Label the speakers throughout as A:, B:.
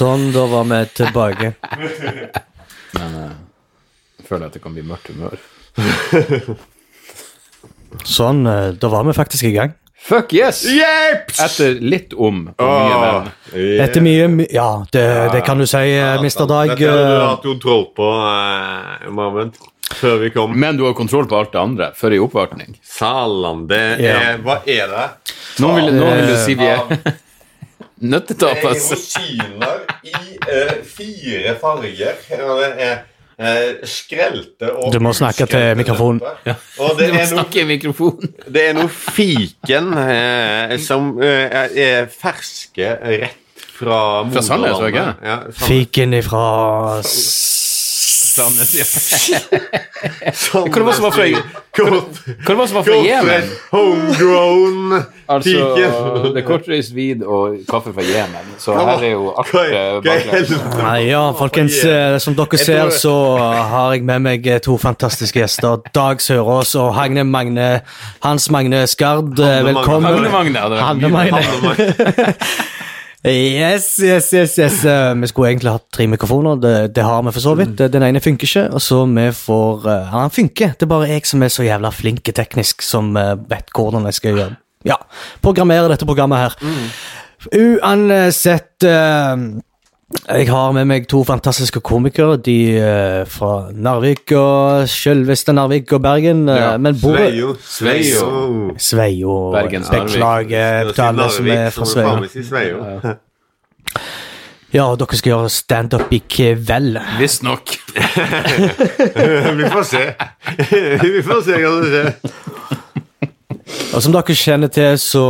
A: Sånn, da var vi tilbake.
B: Men eh, jeg føler at det kan bli mørkt humør.
A: Sånn, eh, da var vi faktisk i gang.
B: Fuck yes!
C: Jeps!
B: Etter litt om og mye men.
A: Etter mye my- Ja, det, det kan du si, eh, Mr. Dag.
C: Dette hadde du
A: eh,
C: hatt kontroll på, uh, Mohammed, før vi kom.
B: Men du har kontroll på alt det andre før i oppvartning.
C: Salan, det
A: Ja.
C: er Hva er det?
B: Nå vil, nå vil du si vi er
C: Det er
B: nøttetapas.
C: rosiner i eh, fire farger. Og det er eh, skrelte og
A: Du må snakke til mikrofonen.
C: Ja.
B: Du må snakke i mikrofonen.
C: Det er noe fiken eh, som eh, er ferske rett fra
B: Fra Sandnes, ikke?
C: Ja,
A: Fiken ifra
B: Sandnes, ja.
C: Sandnes.
B: Hva var det som var fra, hva var det som var fra Jemen?
C: Homegrown
B: Altså, det er kortreist vid og kaffe fra Jemen, så her er jo alt
C: Hva
B: eh,
C: hva?
A: Nei, ja, folkens, eh, som dere ser, så har jeg med meg eh, to fantastiske gjester. Dag Sørås og Hagne Magne Hans Magne Skard. eh,
C: Hanne Magne.
A: Velkommen.
B: Hanne Magne
A: Hanne Magne. Yes, yes, yes, yes. Eh, Vi skulle egentlig hatt tre mikrofoner. Det, det har vi for så vidt. Den ene funker ikke, og så vi får uh, Han funker. Det er bare jeg som er så jævla flink teknisk, som uh, vet hvordan jeg skal gjøre Ja, programmere dette programmet her. Uansett eh, Jeg har med meg to fantastiske komikere. De uh, fra Narvik og selveste Narvik og Bergen. eh,
B: Ja,
A: men bor
C: Sveio. Sveio.
A: Sveio.
B: Narvik.
A: Beklager til alle som er fra Sveio.
C: Sveio.
A: Ja, og dere skal gjøre standup i kveld.
B: Visstnok.
C: Vi får se. Vi får se hva som skjer.
A: Og som dere kjenner til, så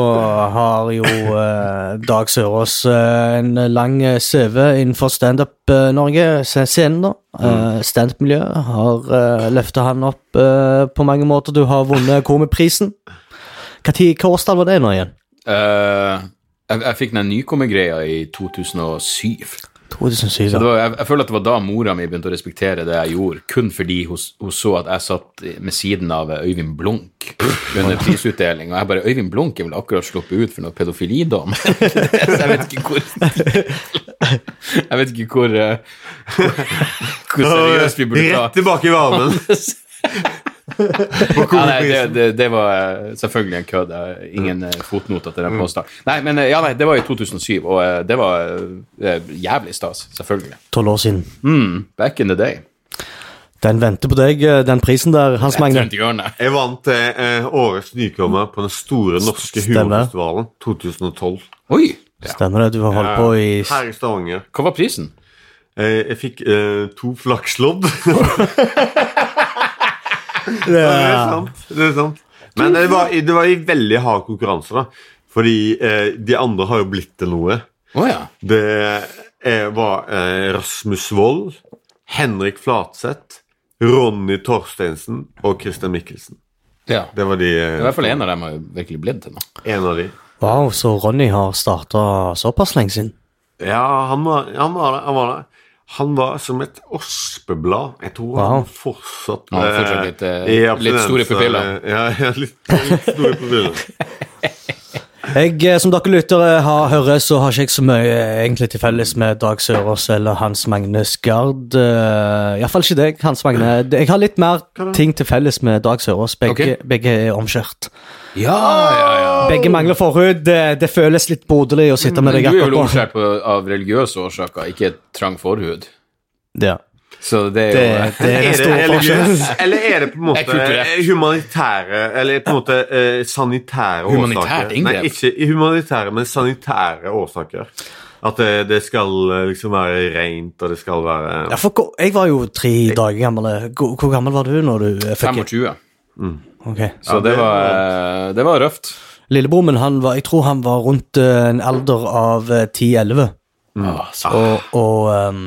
A: har jo eh, Dag Sørås eh, en lang eh, CV innenfor standup-Norge, scenen da. Uh, Standup-miljøet har eh, løfta han opp eh, på mange måter. Du har vunnet Komiprisen. Hva hva årstall var det nå igjen?
B: Uh, jeg, jeg fikk den nykommergreia i 2007.
A: 2007. ja.
B: var, jeg, jeg føler at det var da mora mi begynte å respektere det jeg gjorde, kun fordi hun, hun så at jeg satt med siden av Øyvind Blunk under prisutdeling, og jeg bare Øyvind Blunk er vel akkurat sluppet ut for noe pedofilidom? Så jeg vet ikke hvor Jeg vet ikke hvor eh, Hvor seriøst vi burde ta
C: Rett tilbake i varmen.
B: ja, nei, det, det, det var eh, selvfølgelig en kødd. Ingen eh, fotnoter til den påstanden. Nei, men ja, nei, det var i 2007, og det var jævlig stas, selvfølgelig.
A: Tolv år siden.
B: Mm, back in the day.
A: Den venter på deg, eh, den prisen der, Hans Magne.
C: Jeg vant eh, årets nykommer på den store norske humorfestivalen 2012.
B: Oi!
A: Stemmer det, du har holdt på i
C: Her i Stavanger.
B: Hva var prisen?
C: Eh, jeg fikk eh, to flakslodd. det er sant. Det er sant. Men det var, det var i veldig hard konkurranse, da. Fordi eh, de andre har jo blitt til noe.
B: Oh, ja.
C: Det eh, var eh, Rasmus Wold, Henrik Flatseth, Ronny Torsteinsen og Christian Mikkelsen.
B: ja.
C: Det var de eh,
B: I hvert fall en av dem har jo virkelig blitt til nå.
C: en av de.
A: Wow, så Ronny har starta såpass lenge siden.
C: Ja, han var, han var det. Han var, det. Han var som et ospeblad. Jeg tror
A: Wow.
C: han fortsatt
B: Han fortsatt litt, eh, litt store pupiller.
C: Ja, ja litt, litt store pupiller.
A: Jeg, eh, Som dere lyttere har hører, så har ikke jeg så mye eh, egentlig til felles med Dag Sørås eller Hans Magne Skard. Uh, Iallfall ikke deg, Hans Magne. Jeg har litt mer ting til felles med Dag Sørås. Begge,
B: okay.
A: begge er omskjært.
B: Ja, ja, ja.
A: Begge mangler forhud. Det, det føles litt broderlig å sitte med deg akkurat nå.
B: du er jo omskjært av religiøse årsaker, ikke trang forhud.
A: Ja.
B: Så det er jo
A: Det, det er
C: Er det religiøst, eller er det på en
B: Er
C: måte humanitære Eller på en måte uh, sanitære
B: Humanitært
C: årsaker?
B: inngrep?
C: Nei, ikke humanitære, men sanitære årsaker. At det, det skal eh, liksom være rent, og det skal være
A: Ja, for jeg var jo tre dager gammel. Hvor, hvor gammel var du når du eh, fikk
B: 25.
A: Ok.
B: Så
C: Ja,
B: det
C: det
B: var, eh, det var røft.
A: Lillebror min han var, jeg tror han var rundt eh, en alder av eh, 10-11.
B: Ah,
A: Og, og ehm,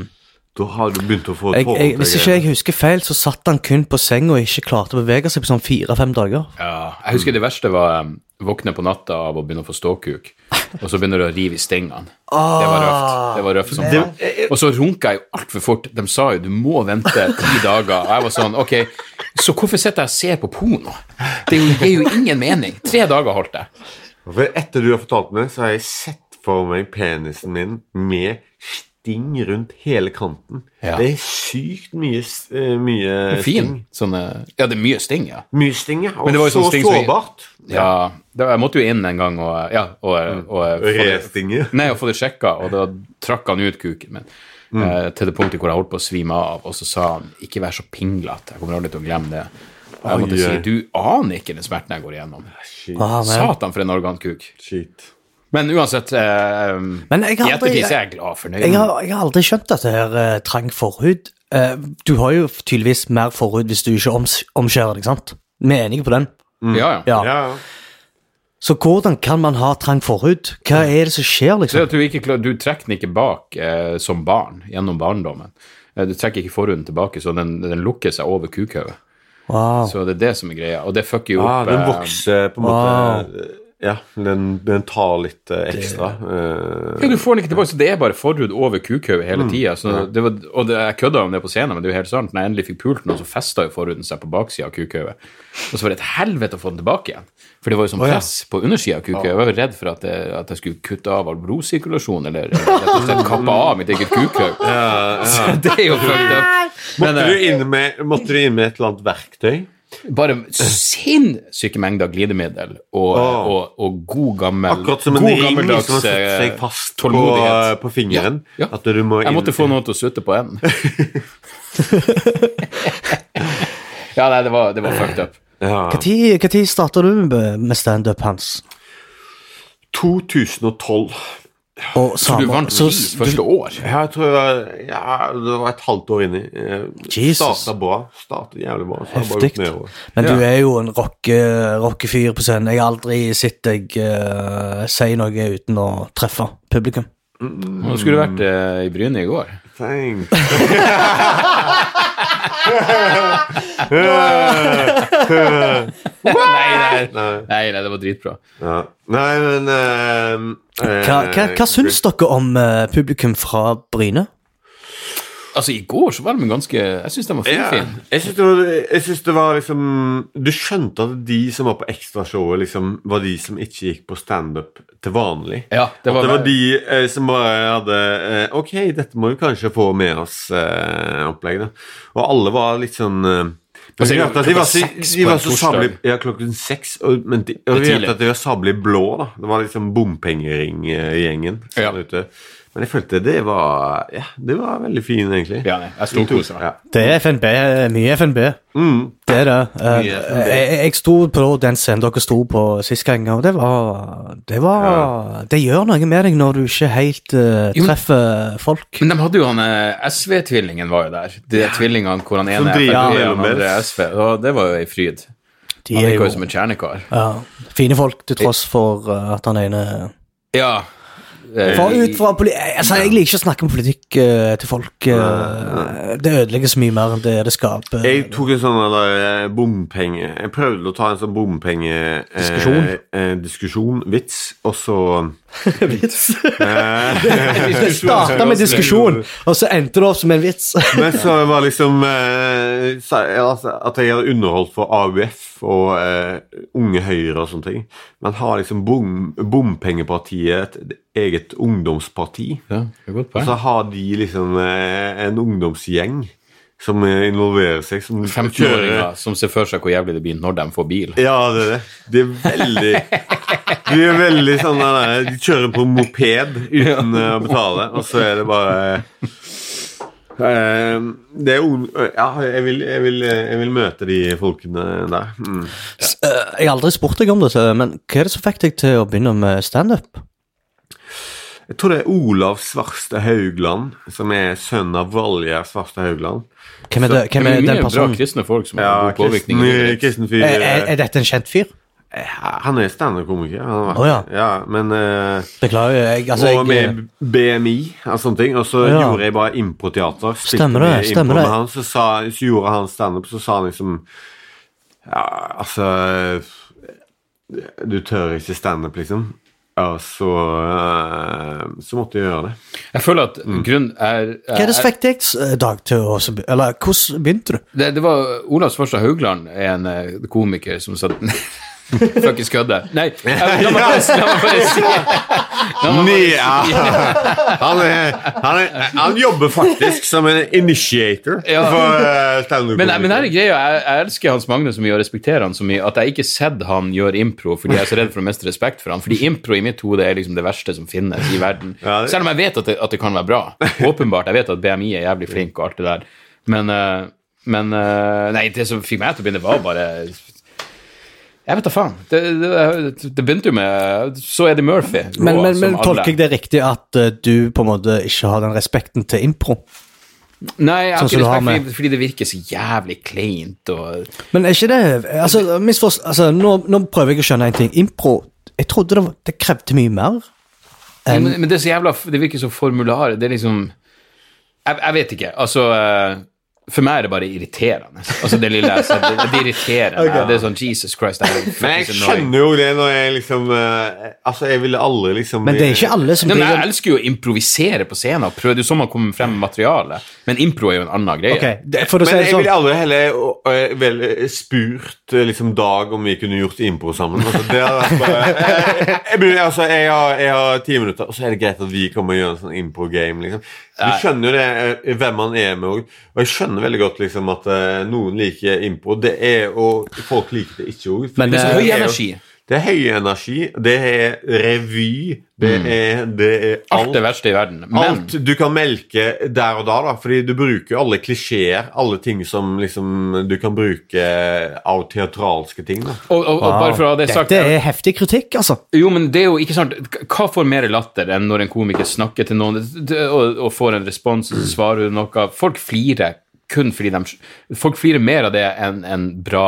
C: Da har du begynt å få
A: jeg, jeg, hvis ikke jeg husker feil, så satt han kun på senga og ikke klarte å bevege seg på sånn fire-fem dager.
B: Ja, jeg husker det verste var um, våkne på natta av å begynne å få ståkuk, og så begynner du å rive i stengene. Det var røft. Det var røft som faen. Og så runka jeg jo altfor fort. De sa jo du må vente ti dager. Og jeg var sånn, ok, så hvorfor sitter jeg og ser på porno? Det jo- gir jo ingen mening. Tre dager holdt jeg.
C: For etter du har fortalt meg, så har jeg sett for meg penisen min med sting rundt hele kanten.
B: Ja.
C: Det er sykt mye, eh, mye
B: Fin.
C: sting.
B: Sånne, ja, det er mye sting, ja.
C: Mye sting, ja. Og
B: Men det var jo
C: så
B: sånn sting som-
C: sårbart.
B: Ja, Jeg måtte jo inn en gang og, ja, og, og, få det-
C: Restinge.
B: Nei, og få det sjekka, og da trakk han ut kuken min. Eh, til det punktet hvor jeg holdt på å svime av, og så sa han 'ikke vær så pinglete'. Jeg kommer aldri til å glemme det. Og jeg
C: Oi,
B: si 'du aner ikke den smerten jeg går igjennom'.
A: Ah,
B: Satan, for en organkuk.
C: Shit.
B: Men uansett, eh,
A: Men jeg
B: i
A: har aldri-
B: ettertid så er jeg glad for
A: jeg, har, jeg har aldri skjønt dette her eh, trang forhud. Eh, du har jo tydeligvis mer forhud hvis du ikke oms omskjærer deg, sant? Vi er enige på den.
B: Ja, ja.
A: Ja.
C: Ja, ja.
A: Så hvordan kan man ha trang forhud? Hva er det som skjer,
B: Så det
A: liksom?
B: at du, ikke klar, du trekker den ikke bak eh, som barn, gjennom barndommen. Eh, du trekker ikke forhuden tilbake, så den, den lukker seg over kukhauget.
A: Wow.
B: Så det er det som er greia. Og det fucker jo
C: Ah,
B: opp
C: den
B: eh,
C: vokser på en måte Ja, den, den tar litt eh, ekstra. eh,
B: Ja, du får den ikke tilbake, så det er bare forhud over kukhauget
C: Mm.
B: hele Ja. Og det, jeg kødda om det på scenen, men det er jo helt sant. Når jeg endelig fikk pult noen, så festa jo forhuden seg på baksida av kukhauget. Og så var det et helvete å få den tilbake igjen. For det var jo sånn
C: ja.
B: press på undersida av kukhauget. Jeg var jo redd for at, jeg, at jeg skulle kutte av all blodsirkulasjon, eller rett og slett kappe av mitt eget kukhaug. Så det er jo fucked up.
C: Måtte
B: eh,
C: du inn med, måtte du inn med et eller annet verktøy?
B: Bare sinnssyke mengder glidemiddel og,
C: oh.
B: og, og god gammel
C: Akkurat som en ring som har satt
B: eh,
C: seg fast på, på fingeren.
B: Ja, ja.
C: At du må
B: Jeg måtte få noe til å sutte på en. ja, nei, det var, det var fucked up.
C: ja.
A: Når starta du med standup, Hans?
C: 2012.
A: Og
B: Så du vant
A: så-
B: første år?
C: Ja, jeg tror jeg ja, det var et halvt år inni.
A: Jesus.
C: Starta bra. Startet jævlig bra.
A: Heftig. Men du er jo en rocke- rockefyr på scenen. Jeg har aldri sett deg uh, si noe uten å treffe publikum.
B: Nå skulle du vært uh, i Bryne i går.
C: Thanks.
B: Nei, nei,
C: Nei.
B: nei, det var dritbra.
C: Ja. Nei, men eh, eh,
A: Hva, hva, hva syns dere om eh, publikum fra Bryne?
B: Altså, i går så var de ganske Jeg syns de var
C: Ja, jeg syns det, det var liksom Du skjønte at de som var på ekstrashowet, liksom, var de som ikke gikk på standup til vanlig.
B: Ja, det
C: At
B: var,
C: det var de eh, som bare hadde eh, Ok, dette må vi kanskje få med oss eh, opplegg, da. Og alle var litt sånn eh, men
B: Altså,
C: vi hørte at de var, så, de var så sablig Ja, klokken seks. Og, men de, og vi
B: vet
C: hørte at de var sablig blå, da. Det var liksom bompengering-gjengen.
B: Ja.
C: Ute. Men jeg følte det var Ja, det var veldig fin, egentlig.
B: Ja, jeg storkoser meg.
C: Ja.
A: Det er FNB. Mye FNB.
C: Mm.
A: Det er det. Eh, jeg, jeg sto på den scenen dere sto på sist gang, og det var Det var Det gjør noe med deg når du ikke helt eh,
B: Jo,
A: treffer folk.
B: Men de hadde jo han eh, SV-tvillingen var jo der. De tvillingene hvor han ene er
C: FNB
B: og andre er. SV. Og det var jo ei fryd.
A: De
B: Han
A: er jo
B: som en kjernekar.
A: ja, fine folk, til tross for eh, at han ene
B: Ja. Eh,
A: For ut fra poli altså, Jeg liker ikke å snakke om politikk eh, til folk. eh, det ødelegger så mye mer enn det det skaper.
C: Jeg tok en sånn eller, eh, bompenge Jeg prøvde å ta en sånn bompenge
A: Diskusjon.
C: Eh, eh, diskusjon, vits, og så
A: vits. Det starta med diskusjon, og så endte det opp som en vits.
C: Men så var liksom eh, altså, At jeg hadde underholdt for AUF og eh, Unge Høyre og sånne ting. Men har liksom bom, Bompengepartiet et eget ungdomsparti.
B: ja, det er godt
C: Og så har de liksom eh, en ungdomsgjeng som involverer seg. Som kjører
B: 15-åringer som ser for seg hvor jævlig det blir når de får bil.
C: Ja, det er det. De er veldig De er veldig sånn der, De kjører på moped uten eh, å betale, og så er det bare Uh, Det er ung... Ja, jeg vil, jeg, vil, jeg vil møte de folkene der. Mm.
A: Ja. eh, Jeg har aldri spurt deg om det, men hva er det som fikk deg til å begynne med standup?
C: Jeg tror det er Olav Svarstad Haugland, som er sønn av Valje Svarstad Haugland.
A: Hvem er, det, hvem er
B: mye
A: den
B: bra kristne folk som har
C: Ja,
B: god påvirkning.
C: kristen, fyr.
A: Er, er, er dette en kjent fyr?
C: Eh, Han er standup-komiker. Oh, har
A: ja.
C: ja. Men uh,
A: Beklager, jeg, altså,
C: og med BMI og sånne ting. Og så
A: Ja.
C: gjorde jeg bare improteater.
A: Stemmer det, stemmer det.
C: Han, så, sa, så gjorde han standup, så sa han liksom Ja, altså Du tør ikke standup, liksom. Ja, så eh, Så måtte jeg gjøre det.
B: Jeg føler at
C: Mm.
B: grunnen er,
A: hva er det som fikk deg, eh, Dag, til å Eller hvordan begynte du?
B: det, det var Olav Svarstad Haugland en eh, komiker som satt Fuckings kødde. Nei, la meg bare, si
C: han, er, han, er, han jobber faktisk som en initiator
B: Ja.
C: for uh, standup.
B: Men, men her er greia, jeg, jeg elsker Hans Magne så mye og respekterer han så mye at jeg ikke sett han gjøre impro fordi jeg er så redd for å miste respekt for han. Fordi impro i mitt hode er liksom det verste som finnes i verden. Selv om jeg vet at det, at det kan være bra. Åpenbart. Jeg vet at BMI er jævlig flink og alt det der. Men, eh, men eh, Nei, det som fikk meg til å begynne, var bare Jeg vet da faen. Det, det, det begynte jo med Så Eddie Murphy.
A: Men, men, men tolker jeg det riktig at eh, du på en måte ikke har den respekten til impro?
B: Nei, jeg har
A: Sånn
B: ikke respekt
A: med-
B: fordi, fordi det virker så jævlig kleint og
A: Men er ikke det altså, misforst, altså, nå, nå prøver jeg å skjønne en ting. Impro Jeg trodde det, var- det krevde mye mer.
B: Ja, men, men det er så jævla Det virker så formular. Det er liksom Jeg, jeg vet ikke. Altså eh, For meg er det bare irriterende. Altså Det lille jeg ser, det, det irriterer meg. Det er sånn Jesus Christ. Det er
C: Men jeg skjønner jo det når jeg liksom uh, Altså, jeg ville aldri liksom
A: Men det er ikke alle som
B: Nei, men jeg elsker jo å improvisere på scenen. og prøve. Det er jo sånn man kommer frem med materiale. Men impro er jo en annen greie.
A: Okay. det, For å si
C: Men jeg
A: sånn
C: ville aldri heller uh, vel uh, spurt liksom Dag om vi kunne gjort impro sammen. Altså, det hadde vært bare, jeg, jeg, jeg, altså, jeg, har, jeg har ti minutter, og så er det greit at vi kommer og gjør en sånn impro-game. Liksom. Du skjønner jo det, uh, hvem man er med òg. Og jeg skjønner veldig godt liksom, at uh, noen liker impro. Det er, og folk liker det ikke òg.
A: Men
B: Det er så
A: Eh,
B: høy energi.
C: Det er høy energi. Det er revy. Det er, det er
B: alt. Alt det verste i verden. Men
C: Alt du kan melke der og da, da, fordi du bruker alle klisjeer. Alle ting som liksom du kan bruke av teatralske ting. da.
B: og, og, og bare for å ha det sagt
A: Dette er heftig kritikk, altså.
B: Jo, men det er jo ikke sant Hva får mer latter enn når en komiker snakker til noen og, og får en respons, og så svarer noe Folk flirer kun fordi de Folk flirer mer av det enn en bra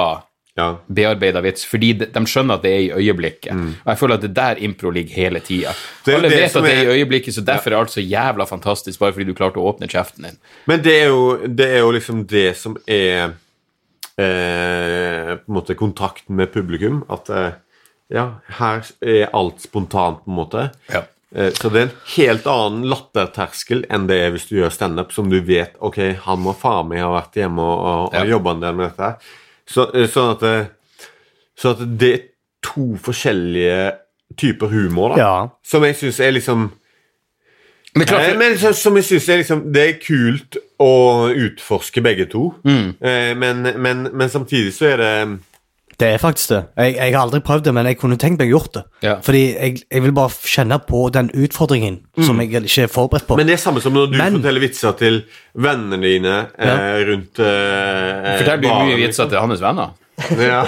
C: Ja.
B: bearbeida vits, fordi de, de skjønner at det er i øyeblikket. Og jeg føler at det der impro ligger hele tida. Alle vet at det er i øyeblikket, så derfor er alt så jævla fantastisk, bare fordi du klarte å åpne kjeften din.
C: Men det er, jo, det er jo liksom det som er eh, på en måte kontakten med publikum. At eh, ja, her er alt spontant, på en måte.
B: Ja.
C: Eh, Så det er en helt annen latterterskel enn det er hvis du gjør standup, som du vet ok, han må faen meg ha vært hjemme og, og, og jobba en del med dette. her. Så, eh, sånn, at, det- sånn at det er to forskjellige typer humor, da.
A: Ja.
C: Som jeg syns er liksom
B: Men klart,
C: Eh, Men så, som jeg synes er liksom Det er kult å utforske begge to,
B: Mm.
C: eh, men, men, men samtidig så er det
A: Det er faktisk det. Jeg, jeg har aldri prøvd det, men jeg kunne tenkt meg gjort det.
B: Ja.
A: Fordi jeg, jeg vil bare kjenne på den utfordringen som jeg ikke er forberedt på.
C: Men det er samme som når du
A: Men-
C: forteller vitser til vennene dine eh, rundt eh,
B: fortell du
C: baren,
B: mye vitser til hans venner.
C: Ja.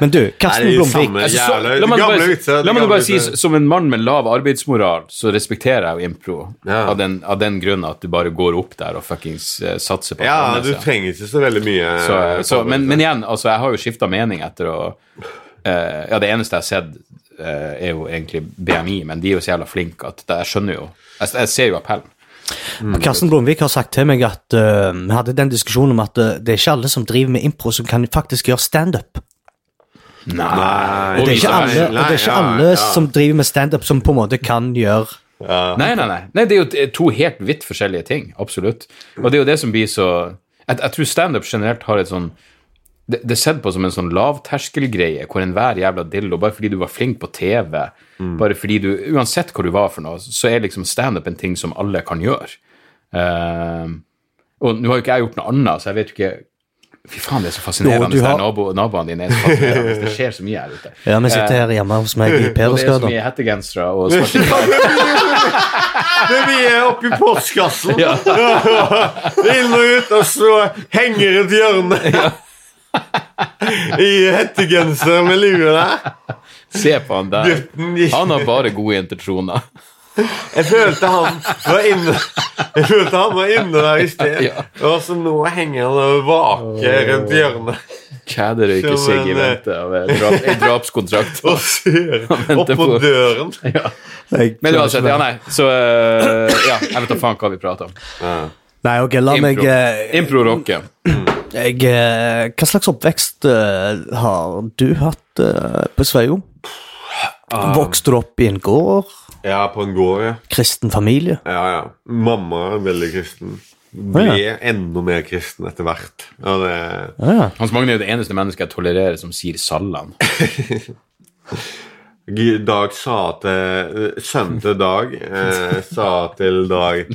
A: Men du, Karsten Blomvik.
B: Altså, la meg bare, la meg bare si, som en mann med lav arbeidsmoral, så respekterer jeg jo impro.
C: Ja.
B: Av, den, av den grunn at du bare går opp der og fuckings uh, satser på
C: ja, du trenger ikke så veldig mye
B: så,
C: eh,
B: så, men, men igjen, altså, jeg har jo skifta mening etter å uh, Ja, det eneste jeg har sett, uh, er jo egentlig BMI, men de er jo så jævla flinke at jeg skjønner jo Jeg, jeg ser jo appellen.
A: Karsten Blomvik har sagt til meg at uh, vi hadde den diskusjonen om at uh, det er ikke alle som driver med impro, som kan faktisk gjøre standup.
B: Nei.
C: Nei.
A: Det er ikke alle, og det er ikke
C: ja,
A: alle
C: ja.
A: som driver med standup, som på en måte kan gjøre
C: ja.
B: Nei, nei, nei. nei det er jo to helt vidt forskjellige ting. Absolutt. Og det er jo det som blir så Jeg, jeg tror standup generelt har et sånn det, det er sett på som en sånn lavterskelgreie hvor enhver jævla dillo, bare fordi du var flink på TV, bare fordi du Uansett hvor du var for noe, så er liksom standup en ting som alle kan gjøre. Uh, og nå har jo ikke jeg gjort noe annet, så jeg vet jo ikke Fy faen, det er så fascinerende.
A: Jo, har-
B: nabo, naboene dine er så fascinerende. Det skjer så mye her ute.
A: Ja, vi sitter her hjemme hos meg i
B: Og det er så mye hettegensere og.
C: Det vi er oppe i postkassen.
B: Ja.
C: Inn og ut, og så henger et hjørne. I hettegenser med lue der.
B: Se på han der. Han har bare gode intensjoner.
C: Jeg følte han var inne Jeg følte han var inne der i sted.
B: Ja.
C: Og så nå henger han og vaker rundt hjørnet
B: Kjæder ikke
C: Som
B: seg i
C: en, eh,
B: vente av en drap, en drapskontrakt.
C: og ser opp på
B: på-
C: døren.
B: Ja. Men uansett, ja, nei. Så eh, ja, jeg vet da faen hva vi prater om.
A: Nei, ok, la meg
B: Impro.
A: eh,
B: Impro rocker.
A: jeg, eh, Hva slags oppvekst eh, har du hatt eh, på Sveio? Vokste du opp i en gård?
C: Ja, på en gård, ja.
A: Kristen familie?
C: Ja, ja. Mamma er veldig kristen. ble enda mer kristen etter hvert. Og det,
A: Ja.
B: Hans Magne er jo det eneste mennesket jeg tolererer som sier Sallan.
C: Dag sa til Sønnen til Dag eh, sa til Dag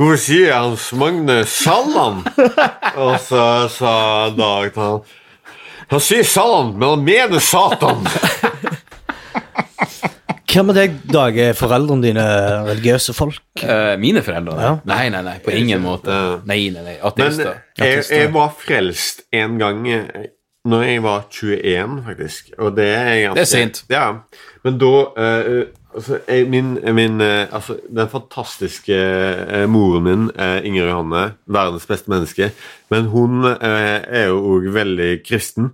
C: Hvorfor sier Hans Magne Sallan? Og så sa Dag til han Han sier Sallan, men han mener Satan.
A: Hva med deg, Dag? Er foreldrene dine religiøse folk?
B: Uh, mine foreldre?
A: Ja.
B: Nei, nei, nei, på ingen måte. Nei, nei, nei,
C: Men
B: ateister.
C: jeg, jeg var frelst en gang eh, når jeg var 21, faktisk. Og det er ganske
B: Det er sent.
C: Ja. Men da eh, altså, jeg, min, min eh, altså, Den fantastiske eh, moren min, eh, Inger Johanne, verdens beste menneske, men hun eh, er jo òg veldig kristen.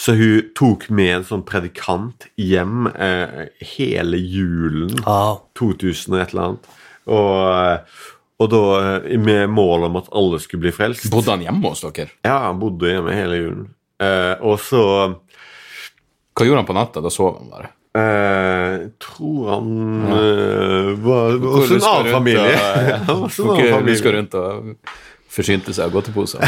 C: Så hun tok med en sånn predikant hjem eh, hele julen.
A: ah.
C: 2000 og et eller annet. Og, eh, og da eh, med mål om at alle skulle bli frelst.
B: Bodde han hjemme hos dere?
C: Ja, han bodde hjemme hele julen. Eh, og så
B: Hva gjorde han på natta? Da sov han bare.
C: Eh, tror han eh, var også en annen familie.
B: og- ja.
C: Familie.
B: luska rundt og forsynte seg av godteposer.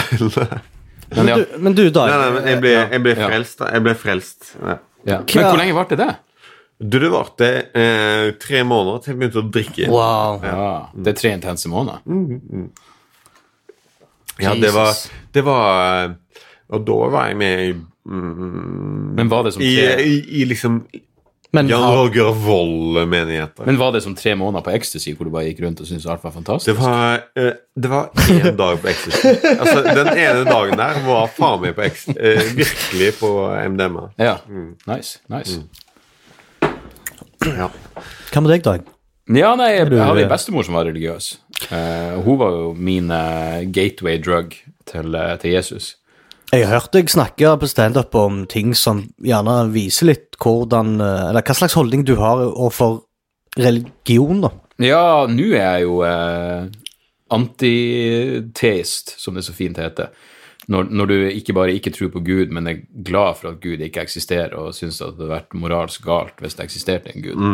B: Men ja.
A: Du, men du, da
C: Nei, nei, men jeg ble, jeg ble frelst. da. Jeg ble frelst. Ja.
B: ja. Men hvor lenge varte det?
C: Du, det varte eh, tre måneder til jeg begynte å drikke.
A: Wow.
B: Ja, Det er tre intense måneder.
C: Ja, det var, det var eh, Og da var jeg med i mm,
B: Men var det som
C: i, i, i liksom
A: Men
C: Jan Roger Vold-menigheter.
B: men var det som tre måneder på ecstasy hvor du bare gikk rundt og syntes alt var fantastisk?
C: Det var, eh, det var én dag på ecstasy. Altså, den ene dagen der var faen meg på ecstasy. Eh, virkelig på MDMA.
B: Ja. Nice. nice.
C: Ja.
A: hva med deg, Dag?
B: Ja, nei, jeg, jeg hadde en bestemor som var religiøs. Uh, hun var jo min uh, gateway drug til, uh, til Jesus.
A: Jeg har hørt deg snakke på standup om ting som gjerne viser litt hvordan eh, Eller hva slags holdning du har overfor religion, da.
B: Ja, nå er jeg jo eh, antiteist, som det så fint heter. Når, når du ikke bare ikke tror på Gud, men er glad for at Gud ikke eksisterer, og syns at det hadde vært moralsk galt hvis det eksisterte en Gud.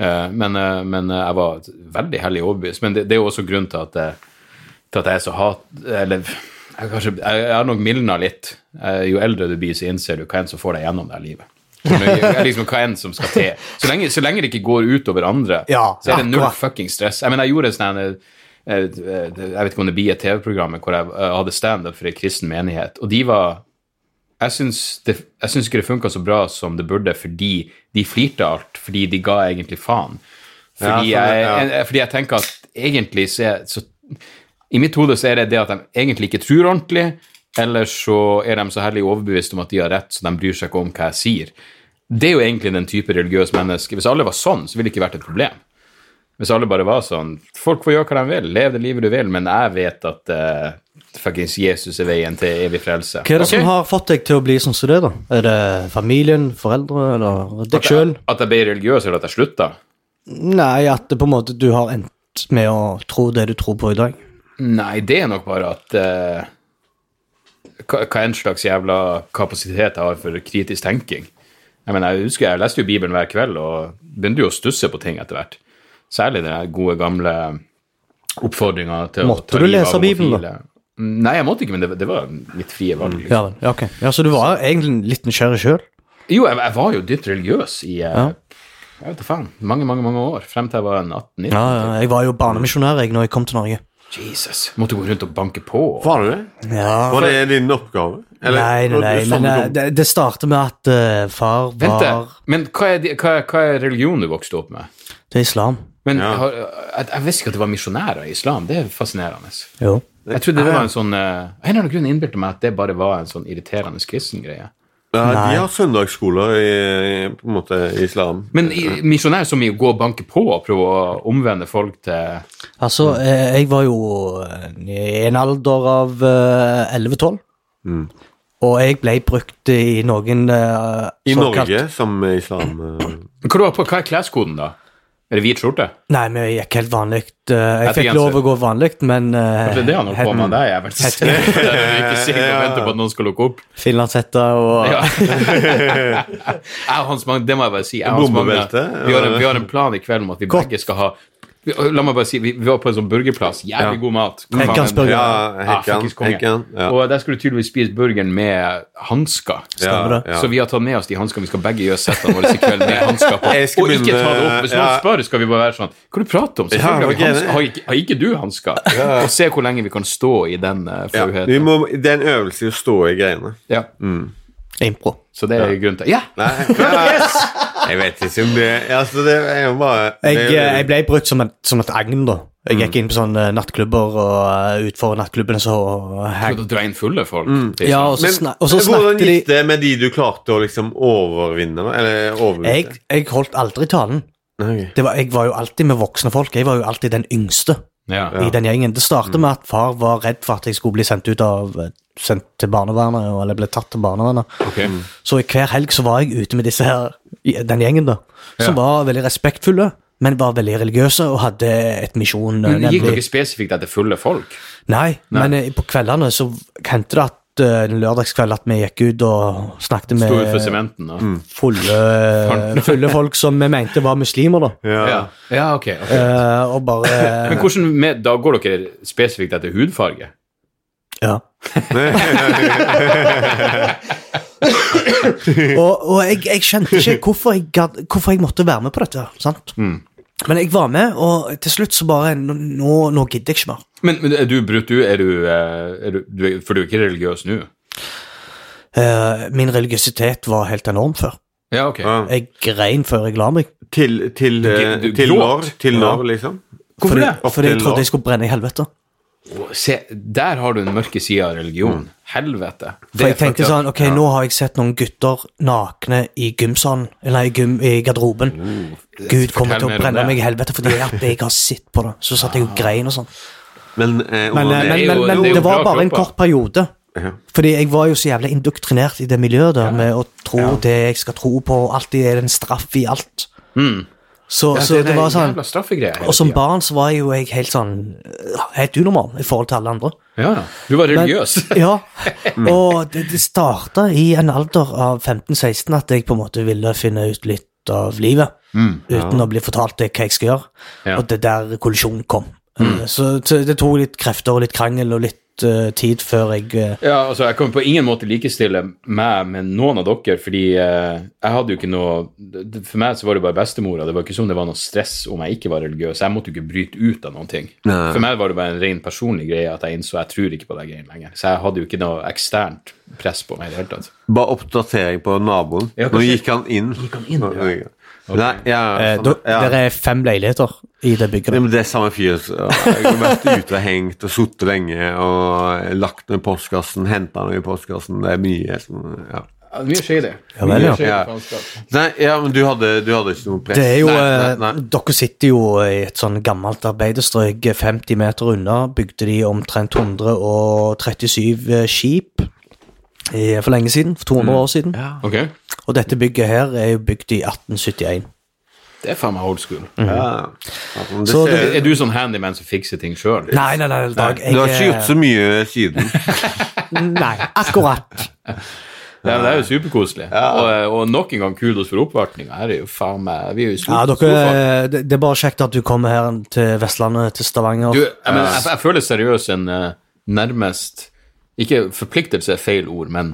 B: Eh, men, eh, men jeg var veldig hellig overbevist. Men det, det er jo også grunnen til at, jeg, til at jeg er så hat... Eller jeg, kanskje, jeg, jeg har nok mildna litt. Eh, jo eldre du blir, så innser du hva enn som får deg gjennom det livet. Liksom hva enn som skal til. Så lenge, så lenge det ikke går utover andre,
A: Ja,
B: så er det null fucking stress. Jeg mener, jeg gjorde en sånn eh, eh, Jeg vet ikke om det blir et TV-program hvor jeg hadde standup for en kristen menighet, og de var Jeg syns, det, jeg syns ikke det funka så bra som det burde, fordi de flirte alt, fordi de ga egentlig faen. Fordi,
C: Ja,
B: jeg,
C: ja.
B: jeg, fordi jeg tenker at egentlig så, så I mitt hode så er det det at de egentlig ikke tror ordentlig, eller så er de så herlig overbevist om at de har rett, så de bryr seg ikke om hva jeg sier. Det er jo egentlig den type religiøs menneske. Hvis alle var sånn, så ville det ikke vært et problem. Hvis alle bare var sånn Folk får gjøre hva de vil, leve det livet du vil, men jeg vet at uh, fuckings Jesus er veien til evig frelse.
A: Hva er det
B: okay.
A: som har fått deg til å bli sånn som det, da? Er det familien, foreldre, eller deg sjøl?
B: At jeg ble religiøs, eller at jeg slutta?
A: Nei, at det på en måte du har endt med å tro det du tror på i dag.
B: Nei, det er nok bare at eh, hva, hva en slags jævla kapasitet jeg har for kritisk tenking. Jeg mener, jeg husker jeg leste jo Bibelen hver kveld og begynte jo å stusse på ting etter hvert. Særlig den gode, gamle oppfordringa til
A: Måtte
B: å ta
A: du lese
B: av
A: Bibelen,
B: da? Nei, jeg måtte ikke, men det, det var mitt frie valg. Liksom.
A: Ja, vel. Ja, Så du var egentlig litt nysgjerrig sjøl?
B: Jo, jeg, jeg var jo dypt religiøs i eh,
A: Ja.
B: jeg vet da faen, mange, mange mange år, frem til jeg var en 18-19.
A: Ja, ja, jeg var jo barnemisjonær jeg når jeg kom til Norge.
B: Jesus. Måtte gå rundt og banke på.
C: Var det det?
A: Ja.
C: Var det din oppgave? Eller-
A: Nei, nei, nei, men
C: samme
A: eh, det, det starter med at uh, far
B: Vent,
A: var
B: men hva er, de- hva, hva er religionen du vokste opp med?
A: Det er islam.
B: Men
C: Ja.
B: har, jeg, jeg visste ikke at det var misjonærer i islam. Det er fascinerende.
A: Jo.
B: Jeg trodde det var en sånn uh, En eller annen grunn innbilte meg at det bare var en sånn irriterende kristen greie.
C: Ja,
A: Nei.
C: de har søndagsskoler i, på en måte, i islam.
B: Men misjonær som i å gå og banke på og prøve å omvende folk til
A: Altså, eh, jeg var jo eh, i en alder av eh, 11-12.
C: Mm.
A: Og jeg ble brukt i noen eh,
C: I
A: såkalt-
C: Norge som islam. eh,
B: Hva, på, hva er kleskoden, da? Er det hvit skjorte?
A: Nei, men jeg gikk helt vanlig. eh, jeg fikk lov å gå vanlig, men
B: Det er det han holder på med. Det er jeg vel ikke. ikke sikker på å på at noen skal lukke opp.
A: finlandshette og
B: Ja. jeg og Hans Magne, det må jeg bare si. Jeg Hans Magne, vi, har en, vi har en plan i kveld om at vi begge skal ha Vi- La meg bare si, vi, vi var på en sånn burgerplass. Jævlig
C: Ja.
B: god mat.
A: Hekkans
B: er
A: burger.
C: Ja,
B: Ah,
C: Hekkan.
B: fuckings konge.
C: Hekkan, ja.
B: Og der skulle du tydeligvis spise burgeren med hansker.
A: Ja.
C: Ja.
B: Så vi har tatt med oss de hanskene. Vi skal begge gjøre settene våre i kveld med hansker på. Og ikke ta det opp. Hvis noen spør, skal vi bare være sånn Hva du prater om?
C: Ja,
B: Selvfølgelig har, vi hansker. har, ikke, har ikke du hansker? Og se hvor lenge vi kan stå i den uh, flauheten.
C: må, det er en øvelse i å stå i greiene.
B: Ja.
A: Impro.
B: Så det er grunnen til Ja!
C: Nei, jeg vet ikke om det Altså, det er jo bare
A: Jeg, eh, jeg ble brukt som et, som et agn, da. Jeg gikk inn på sånne nattklubber, og uh, utfor nattklubbene så hang,
B: fulle folk? Det er
A: Ja, og så,
C: Men
A: snak, og så
C: hvordan
A: snakket de
C: gikk det med de du klarte å liksom overvinne? Eller overbevise?
A: jeg, jeg holdt aldri talen.
C: Okay.
A: Det var, jeg var jo alltid med voksne folk. Jeg var jo alltid den yngste
B: ja.
A: i den gjengen. Det startet med at far var redd for at jeg skulle bli sendt ut av Sendt til barnevernet, eller ble tatt til barnevernet.
B: Okay.
A: Så hver helg så var jeg ute med disse her, den gjengen, da. Som
B: Ja.
A: var veldig respektfulle, men var veldig religiøse og hadde et misjon.
B: Men Gikk dere spesifikt etter fulle folk?
A: Nei, men eh, på kveldene så hendte det at eh, en lørdagskveld at vi gikk ut og snakket med
B: sementen? Og...
A: fulle, fulle folk som vi mente var muslimer, da.
C: Ja.
B: Ja. ja, ok. okay.
A: Eh, og bare
B: Men hvordan med, da går dere spesifikt etter hudfarge?
A: Ja. og og jeg, jeg skjønte ikke hvorfor jeg, hvorfor jeg måtte være med på dette. sant?
B: Mm.
A: Men jeg var med, og til slutt så bare Nå, nå, gidder jeg ikke mer.
B: Men, men er du brutt, du? Er du, eh, er du, du For du er ikke religiøs nå?
A: Uh, min religiøsitet var helt enorm før.
B: Ja, ok.
C: Ja.
A: Jeg grein før jeg la meg.
C: Til, til, eh,
B: Du- du
C: til når? Til når, liksom?
B: Hvorfor
A: fordi,
B: det?
A: Fordi jeg trodde jeg skulle brenne i helvete.
B: Se, der har du den mørke sida av religion. Helvete.
A: For jeg tenkte sånn, ok, nå har jeg sett noen gutter nakne i gymsalen, eller i, gym, i garderoben. Gud kommer til å brenne meg i helvete fordi at jeg har sett på det. Så satt jeg og grein og sånn.
C: Men, eh,
A: Men, eh,
B: det
A: men,
B: jo-
A: men, men
B: det
A: det var bare en kort periode.
C: Ja.
A: Fordi jeg var jo så jævlig indoktrinert i det miljøet der, med å tro det jeg skal tro på. Alltid er det en straff i alt.
B: Mm.
A: Så,
B: Ja,
A: så det, var sånn Og som barn så var jo jeg helt sånn øh, Helt unormal i forhold til alle andre.
B: Ja, ja. Du var
A: Men-
B: religiøs.
A: Ja, og det, det starta i en alder av 15-16 at jeg på en måte ville finne ut litt av livet. Uten å bli fortalt det hva jeg skal gjøre.
B: Ja.
A: Og det der kollisjonen kom. Mm. Så, så det tok litt krefter og litt krangel og litt eh, tid før jeg uh...
B: Ja, altså, Jeg kan på ingen måte likestille meg med noen av dere, fordi uh, jeg hadde jo ikke noe For meg så var det bare bestemora. Det var ikke som det var noe stress om jeg ikke var religiøs. Jeg måtte jo ikke bryte ut av noen ting.
C: Nei.
B: For meg var det bare en ren personlig greie at jeg innså jeg tror ikke på de greiene lenger. Så jeg hadde jo ikke noe eksternt press på meg i det hele tatt.
C: Bare oppdatering på naboen.
B: Ja,
C: Nå gikk han inn.
B: Gikk han inn, ja?
C: Nei, ja,
A: eh,
C: sånn,
A: da,
C: ja.
A: Der er fem leiligheter i det bygget.
C: Ja, men det er samme fyr. Jeg har vært ute og hengt og sittet lenge og lagt noe i postkassen, henta noe i postkassen. Det er mye sånn, Ja.
B: Ja, mye skjer
A: Ja vel, ja.
C: Ja. Nei, ja, men du hadde, du hadde ikke noe press?
A: Det er jo
C: nei,
A: eh,
C: nei, nei.
A: Dere sitter jo i et sånn gammelt arbeiderstrøk 50 meter unna. Bygde de omtrent 137 eh, skip i, for lenge siden. For 200 år siden.
B: Ok,
A: Og dette bygget her er jo bygd i 1871.
B: Det er faen meg old school.
C: Ja. Altså, det
B: Er du sånn handyman som fikser ting sjøl?
A: Nei, nei, nei, Dag.
C: du har ikke gjort så mye siden.
A: eh, nei, akkurat.
B: Det, er- det er jo superkoselig. Og, og nok en gang kudos for oppvartninga. Her er jo faen meg Vi er jo
A: Ja, dere, det, det er bare kjekt at du kommer her til Vestlandet, til Stavanger.
B: Du, jeg, men, jeg, jeg føler seriøst en eh, nærmest Ikke forpliktelse er feil ord, men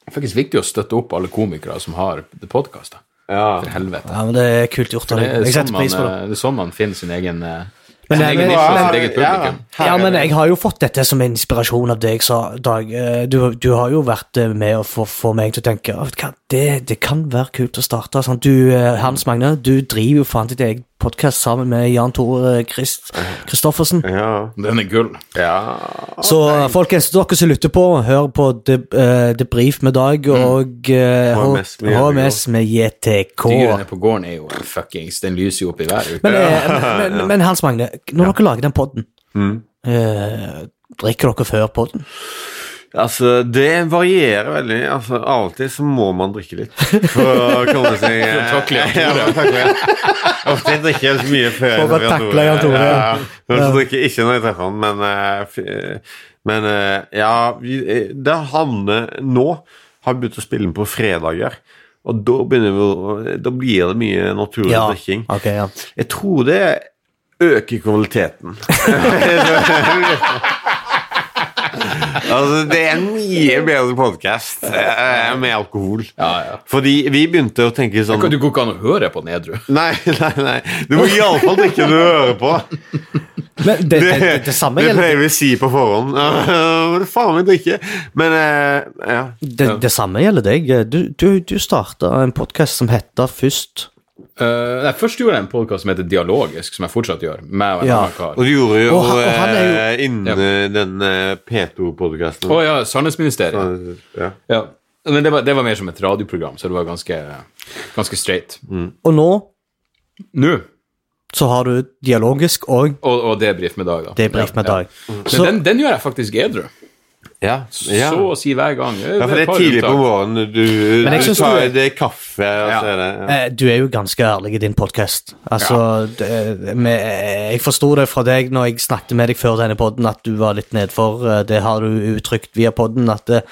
B: det er faktisk viktig å støtte opp alle komikere som har podkaster.
C: Ja.
B: For helvete.
A: Ja, men Det er kult gjort av
B: Det
A: deg.
B: er,
A: Jeg
B: sånn
A: setter
B: man,
A: pris på det.
B: eh, det er sånn man finner sin egen, eh,
A: Men jeg- men-
B: jeg, publikum.
A: Ja, men jeg har jo fått dette som inspirasjon av deg, sa Dag. Eh, Du, du har jo vært med å få, få meg til å tenke «Å, vet du hva, det, det kan være kult å starte. Sånn. Du, Hans Magne, du driver jo faen ditt eget podkast sammen med Jan Tore Christ, Christoffersen.
C: Ja.
B: Den er gull.
C: ja.
A: Så folkens, dere som lytter på, hør på The, uh, The Brief med Dag og uh,
C: HMS med
A: HMS med JTK.
B: Dyrene på gården er jo fuckings Den lyser jo opp i været.
A: Men, men, men, men Hans Magne, når dere lager den podden,
C: Mm.
A: uh, drikker dere før podden?
C: Altså, det varierer veldig. Altså, Av og til så må man drikke litt for å komme seg
B: For å takle Jan Tore.
C: Ja. Ofte drikker jeg så mye før.
A: For å takle Jan Tore,
C: Ja,
A: ja.
C: ja. Men så drikker jeg ikke når jeg treffer han, men eh, Men eh, ja, vi, eh, det Hanne nå har begynt å spille inn på fredager. Og da begynner vi Da blir det mye naturlig drikking.
A: Okay, ja.
C: Jeg tror det øker kvaliteten. altså, det er en mye bedre podkast med alkohol.
B: Ja, ja.
C: Fordi vi begynte å tenke sånn
B: Du går ikke an å høre på nedru.
C: Nei, nei, nei. Du må iallfall drikke når du hører på.
A: Men det, det, det, det samme
C: det
A: gjelder
C: pleier vi å si på forhånd. Må du faen meg drikke. Men eh, ja.
A: det, det samme gjelder deg. Du, du, du starta en podkast som heter først
B: Uh, nei, først gjorde jeg en podkast som heter Dialogisk, som jeg fortsatt gjør. Med en
A: Ja.
B: annen kar.
C: Og du gjorde jo
A: er jo-
C: eh, innen ja. den eh, P2-podkasten.
B: Å ja, Sannhetsministeriet.
C: Ja.
B: Ja. Men det var, det var mer som et radioprogram, så det var ganske, ganske straight.
A: Og nå
B: Nå,
A: så har du dialogisk og
B: og, og debrif med Dag, da.
A: debrief med
B: Ja,
A: Dag.
B: ja. Men
A: Så,
B: den, den gjør jeg faktisk edru.
C: Ja. ja.
B: Så å si hver gang.
C: ja, for det er tidlig på våren. Du, du tar
A: du-
C: det er kaffe, og
B: Ja.
C: så er det ja.
A: eh, du er jo ganske ærlig i din podkast. Altså, det, med, jeg forsto det fra deg når jeg snakket med deg før denne podden, at du var litt nedfor. eh, Det har du uttrykt via podden, at det,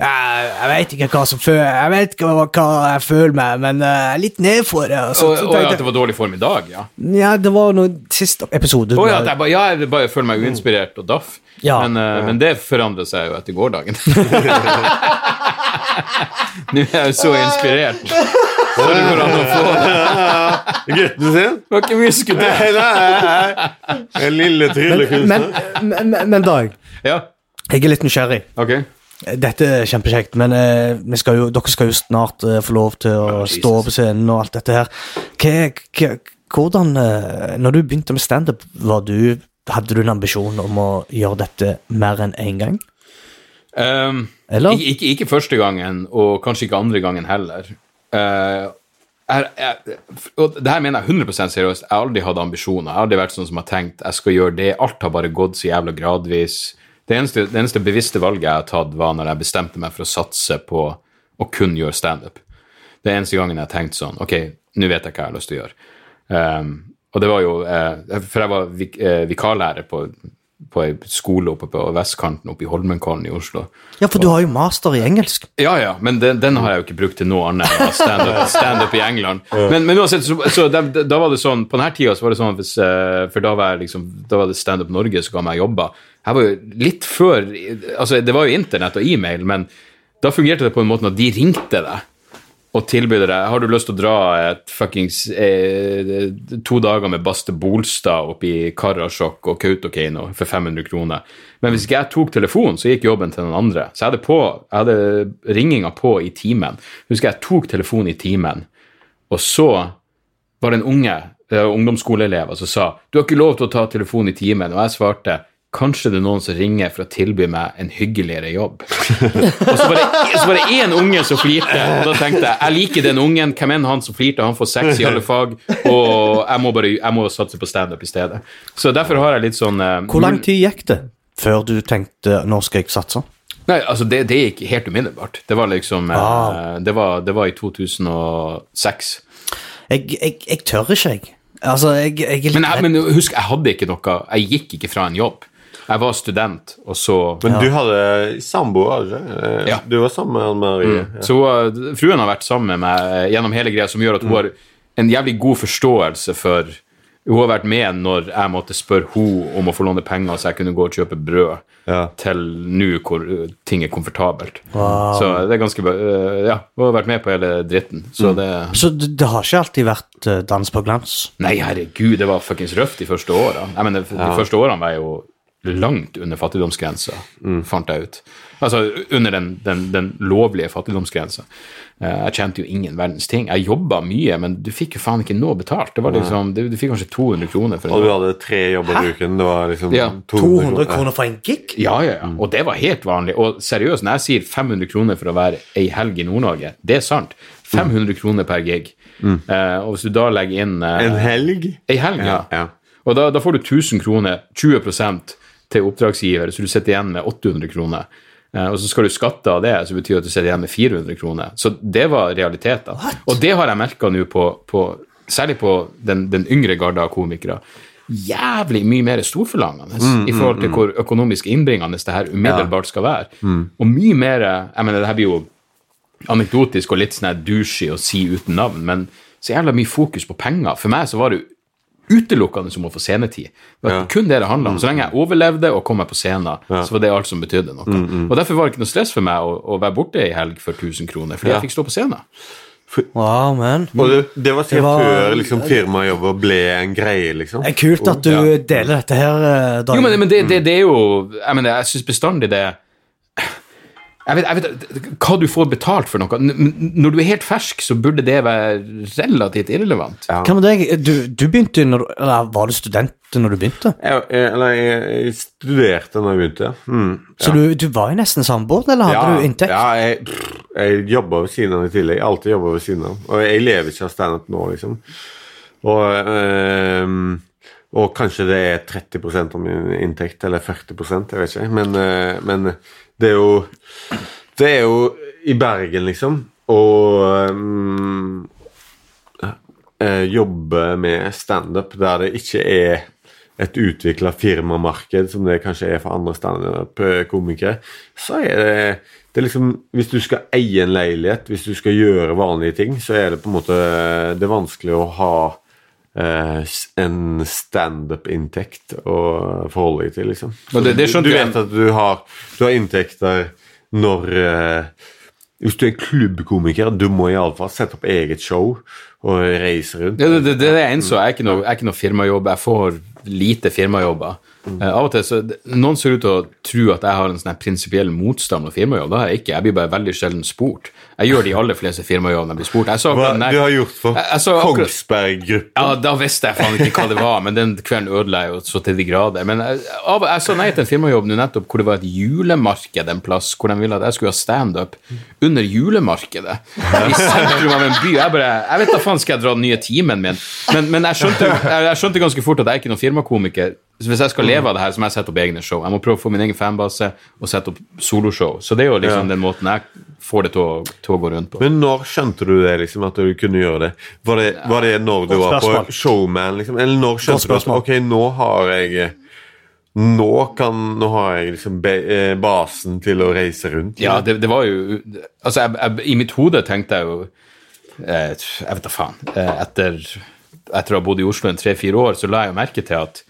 A: ja, jeg vet ikke hva som føler Jeg vet ikke hva, hva jeg føler meg, men eh, jeg er litt nedfor. ja. Så,
B: Og,
A: så
B: og
A: ja,
B: at det var dårlig form i dag, ja.
A: ja, det var noe siste episode.
B: Oh, ja, jeg bare, ja, jeg bare føler meg uinspirert og daff.
A: Ja.
B: Men, eh, men det forandrer seg jo etter gårsdagen. Nå er jeg jo så inspirert. Det går an å få det.
C: Gutten sin?
B: Det var ikke mye skutt.
C: Nei, nei, nei. En lille tryllekunstner.
A: men, men, men, men Dag,
B: Ja,
A: jeg er litt nysgjerrig.
B: ok.
A: Dette er kjempekjekt, men eh, vi skal jo, dere skal jo snart eh, få lov til å
B: oh,
A: stå på scenen og alt dette her. Hva, hvordan eh, Når du begynte med standup, hadde du en ambisjon om å gjøre dette mer enn én gang?
B: Um,
A: Eller?
B: Ikke, ikke, ikke første gangen, og kanskje ikke andre gangen heller. Uh, jeg, jeg, og det her mener jeg 100 seriøst. Jeg har aldri hatt ambisjoner. Jeg har aldri vært sånn som har tenkt jeg skal gjøre det. Alt har bare gått så jævla gradvis. Det eneste, det eneste bevisste valget jeg har tatt, var når jeg bestemte meg for å satse på å kun gjøre standup. Det er eneste gangen jeg har tenkt sånn Ok, nå vet jeg hva jeg har lyst til å gjøre. Um, og det var jo eh, For jeg var vik, eh, vikarlærer på, på ei skole oppe på vestkanten oppe i Holmenkollen i Oslo.
A: Ja, for du har jo master i engelsk.
B: Ja, ja, men den, den har jeg jo ikke brukt til noe annet enn standup stand i England. Men, men uansett, så, så da, da var det sånn På denne tida så var det sånn hvis, eh, For da var, jeg liksom, da var det Standup Norge som ga meg jobber. Her var jo litt før Altså, det var jo internett og e-mail, men da fungerte det på en måte at de ringte deg og tilbyr deg Har du lyst til å dra et fuckings eh, to dager med Baste Bolstad opp i Karasjok og Kautokeino for 500 kroner? Men hvis ikke jeg tok telefonen, så gikk jobben til noen andre. Så jeg hadde, på, hadde ringinga på i timen. Husker jeg tok telefonen i timen, og så var det en unge eh, ungdomsskoleelever som sa du har ikke lov til å ta telefonen i timen, og jeg svarte Kanskje det er noen som ringer for å tilby meg en hyggeligere jobb. Og så var, det, så var det én unge som flirte, og da tenkte jeg jeg liker den ungen. Hvem enn han som flirte, han får sex i alle fag, og jeg må bare jeg må satse på standup i stedet. Så derfor har jeg litt sånn uh,
A: Hvor lang tid gikk det før du tenkte 'nå skal jeg satse'?
B: Nei, altså det, det gikk helt umiddelbart. Det var liksom
A: Ah.
B: det, var, det var i 2006.
A: Jeg, jeg, jeg tør ikke, jeg. Altså, jeg, jeg er
B: Men, men husk, jeg hadde ikke noe Jeg gikk ikke fra en jobb. Jeg var student, og så
C: Men du hadde samboer? Eh,
B: Ja.
C: Du var sammen med Marie. Ja.
B: Så uh, fruen har vært sammen med meg eh, gjennom hele greia, som gjør at hun har en jævlig god forståelse for Hun har vært med når jeg måtte spørre hun om å få låne penger så jeg kunne gå og kjøpe brød,
C: Ja.
B: til nå hvor ting er komfortabelt.
A: Wow.
B: Så det er ganske bra. Uh, ja, hun har vært med på hele dritten. Så det
A: Så det, det har ikke alltid vært eh, dans på glans?
B: Nei, herregud, det var fuckings røft de første åra. De De første årene var jeg jo langt under fattigdomsgrensa, fant jeg ut. Altså under den, den, den lovlige fattigdomsgrensa. Eh, Jeg tjente jo ingen verdens ting. Jeg jobba mye, men du fikk jo faen ikke noe betalt. Det var liksom, du, du fikk kanskje 200 kroner for
C: Og du hadde tre jobber i uken. Det var liksom
B: Ja.
A: 200 kroner for en gig?
B: ja, ja, ja. Og det var helt vanlig. Og seriøst, når jeg sier 500 kroner for å være ei helg i Nord-Norge, det er sant. 500 kroner per gig. Eh, og hvis du da legger inn eh,
C: En helg?
B: Ei helg, ja.
C: Ja, ja.
B: Og da, da får du 1000 kroner, 20 til oppdragsgiver, så du sitter igjen med 800 kroner. Eh, og så skal du skatte av det, så betyr det at du sitter igjen med 400 kroner. Så det var realiteten. Og det har jeg merka nå på, på Særlig på den, den yngre garda av komikere. Jævlig mye mer storforlangende i forhold til hvor økonomisk innbringende det her umiddelbart skal være. Og mye mer Jeg mener, det her blir jo anekdotisk og litt sånn douchey å si uten navn, men så jævla mye fokus på penger. For meg så var det utelukkende om å få scenetid. Det var
C: Ja.
B: kun det det handla om. Så lenge jeg overlevde og kom meg på scenen, så var det alt som betydde noe.
C: Mm,
B: Og Derfor var det ikke noe stress for meg å, å være borte ei helg for 1000 kroner, fordi
C: Ja.
B: jeg fikk stå på scenen.
A: Wow, man.
C: Og det, det var siden
A: var-
C: før liksom, firmajobber ble en greie, liksom.
A: Det er kult at du
B: Ja.
A: deler dette her, Daniel. Dag.
B: Jo, men, men det, det, det er jo Jeg mener, jeg syns bestandig det jeg vet, jeg vet hva du får betalt for noe. Når du er helt fersk, så burde det være relativt irrelevant.
C: Ja.
A: Hva med deg? Du, du begynte når Eller var du student når du begynte?
C: Jeg, jeg, eller jeg, jeg studerte når jeg begynte. Mm.
A: Så du, du var jo nesten samboer, eller hadde
C: ja,
A: du inntekt?
C: Ja, jeg, jeg jobba ved siden av i tillegg. Alltid jobba ved siden av. Og jeg lever ikke av standup nå, liksom. Og, øh, og kanskje det er 30 av min inntekt, eller 40% jeg vet ikke. Men, eh, men det er jo Det er jo i Bergen, liksom. Og eh, jobbe med standup der det ikke er et utvikla firmamarked, som det kanskje er for andre standup-komikere, så er det, det er liksom Hvis du skal eie en leilighet, hvis du skal gjøre vanlige ting, så er det på en måte Det er vanskelig å ha en standup-inntekt å forholde deg til, liksom.
B: Det- det
C: du, du vet at du har, du har inntekter når eh, Hvis du er klubbkomiker, du må iallfall sette opp eget show og reise rundt.
B: Det, det, det, er jeg innså. Jeg er ikke noe, jeg er ikke noe firmajobb. Jeg får lite firmajobber.
C: Mm.
B: Eh, av og til så Noen ser ut til å tro at jeg har en sånn prinsipiell motstand mot firmajobb. Det har jeg ikke. Jeg blir bare veldig sjelden spurt. Jeg gjør de aller fleste firmajobbene jeg blir spurt. Jeg så,
C: Hva
B: nei-
C: du har gjort for
B: Jeg- jeg
C: Kongsberg-gruppen?
B: Ja, da visste jeg faen ikke hva det var, men den kvelden ødela jeg jo så til de grader. Men jeg, jeg sa nei til en firmajobb nå nettopp hvor det var et julemarked en plass, hvor de ville at jeg skulle ha standup under julemarkedet i sentrum av en by. Jeg bare Jeg vet da faen skal jeg dra den nye timen min, men, men jeg, skjønte, jeg skjønte ganske fort at jeg er ikke noen firmakomiker. Så hvis jeg skal leve av det her, så må jeg sette opp egne show. Jeg må prøve å få min egen fanbase og sette opp soloshow. Så det er jo liksom
C: Ja.
B: den måten jeg får det til å, til å gå rundt på.
C: Men når skjønte du det, liksom, at du kunne gjøre det? Var det, var det når du var på. Showman, liksom? Eller når skjønte du at ok, nå har jeg Nå, kan, nå har jeg liksom be, eh, basen til å reise rundt?
B: Ja, det, det var jo Altså, jeg, jeg, i mitt hode tenkte jeg jo eh, Jeg vet da faen. Eh, etter, etter å ha bodd i Oslo en tre-fire år, så la jeg jo merke til at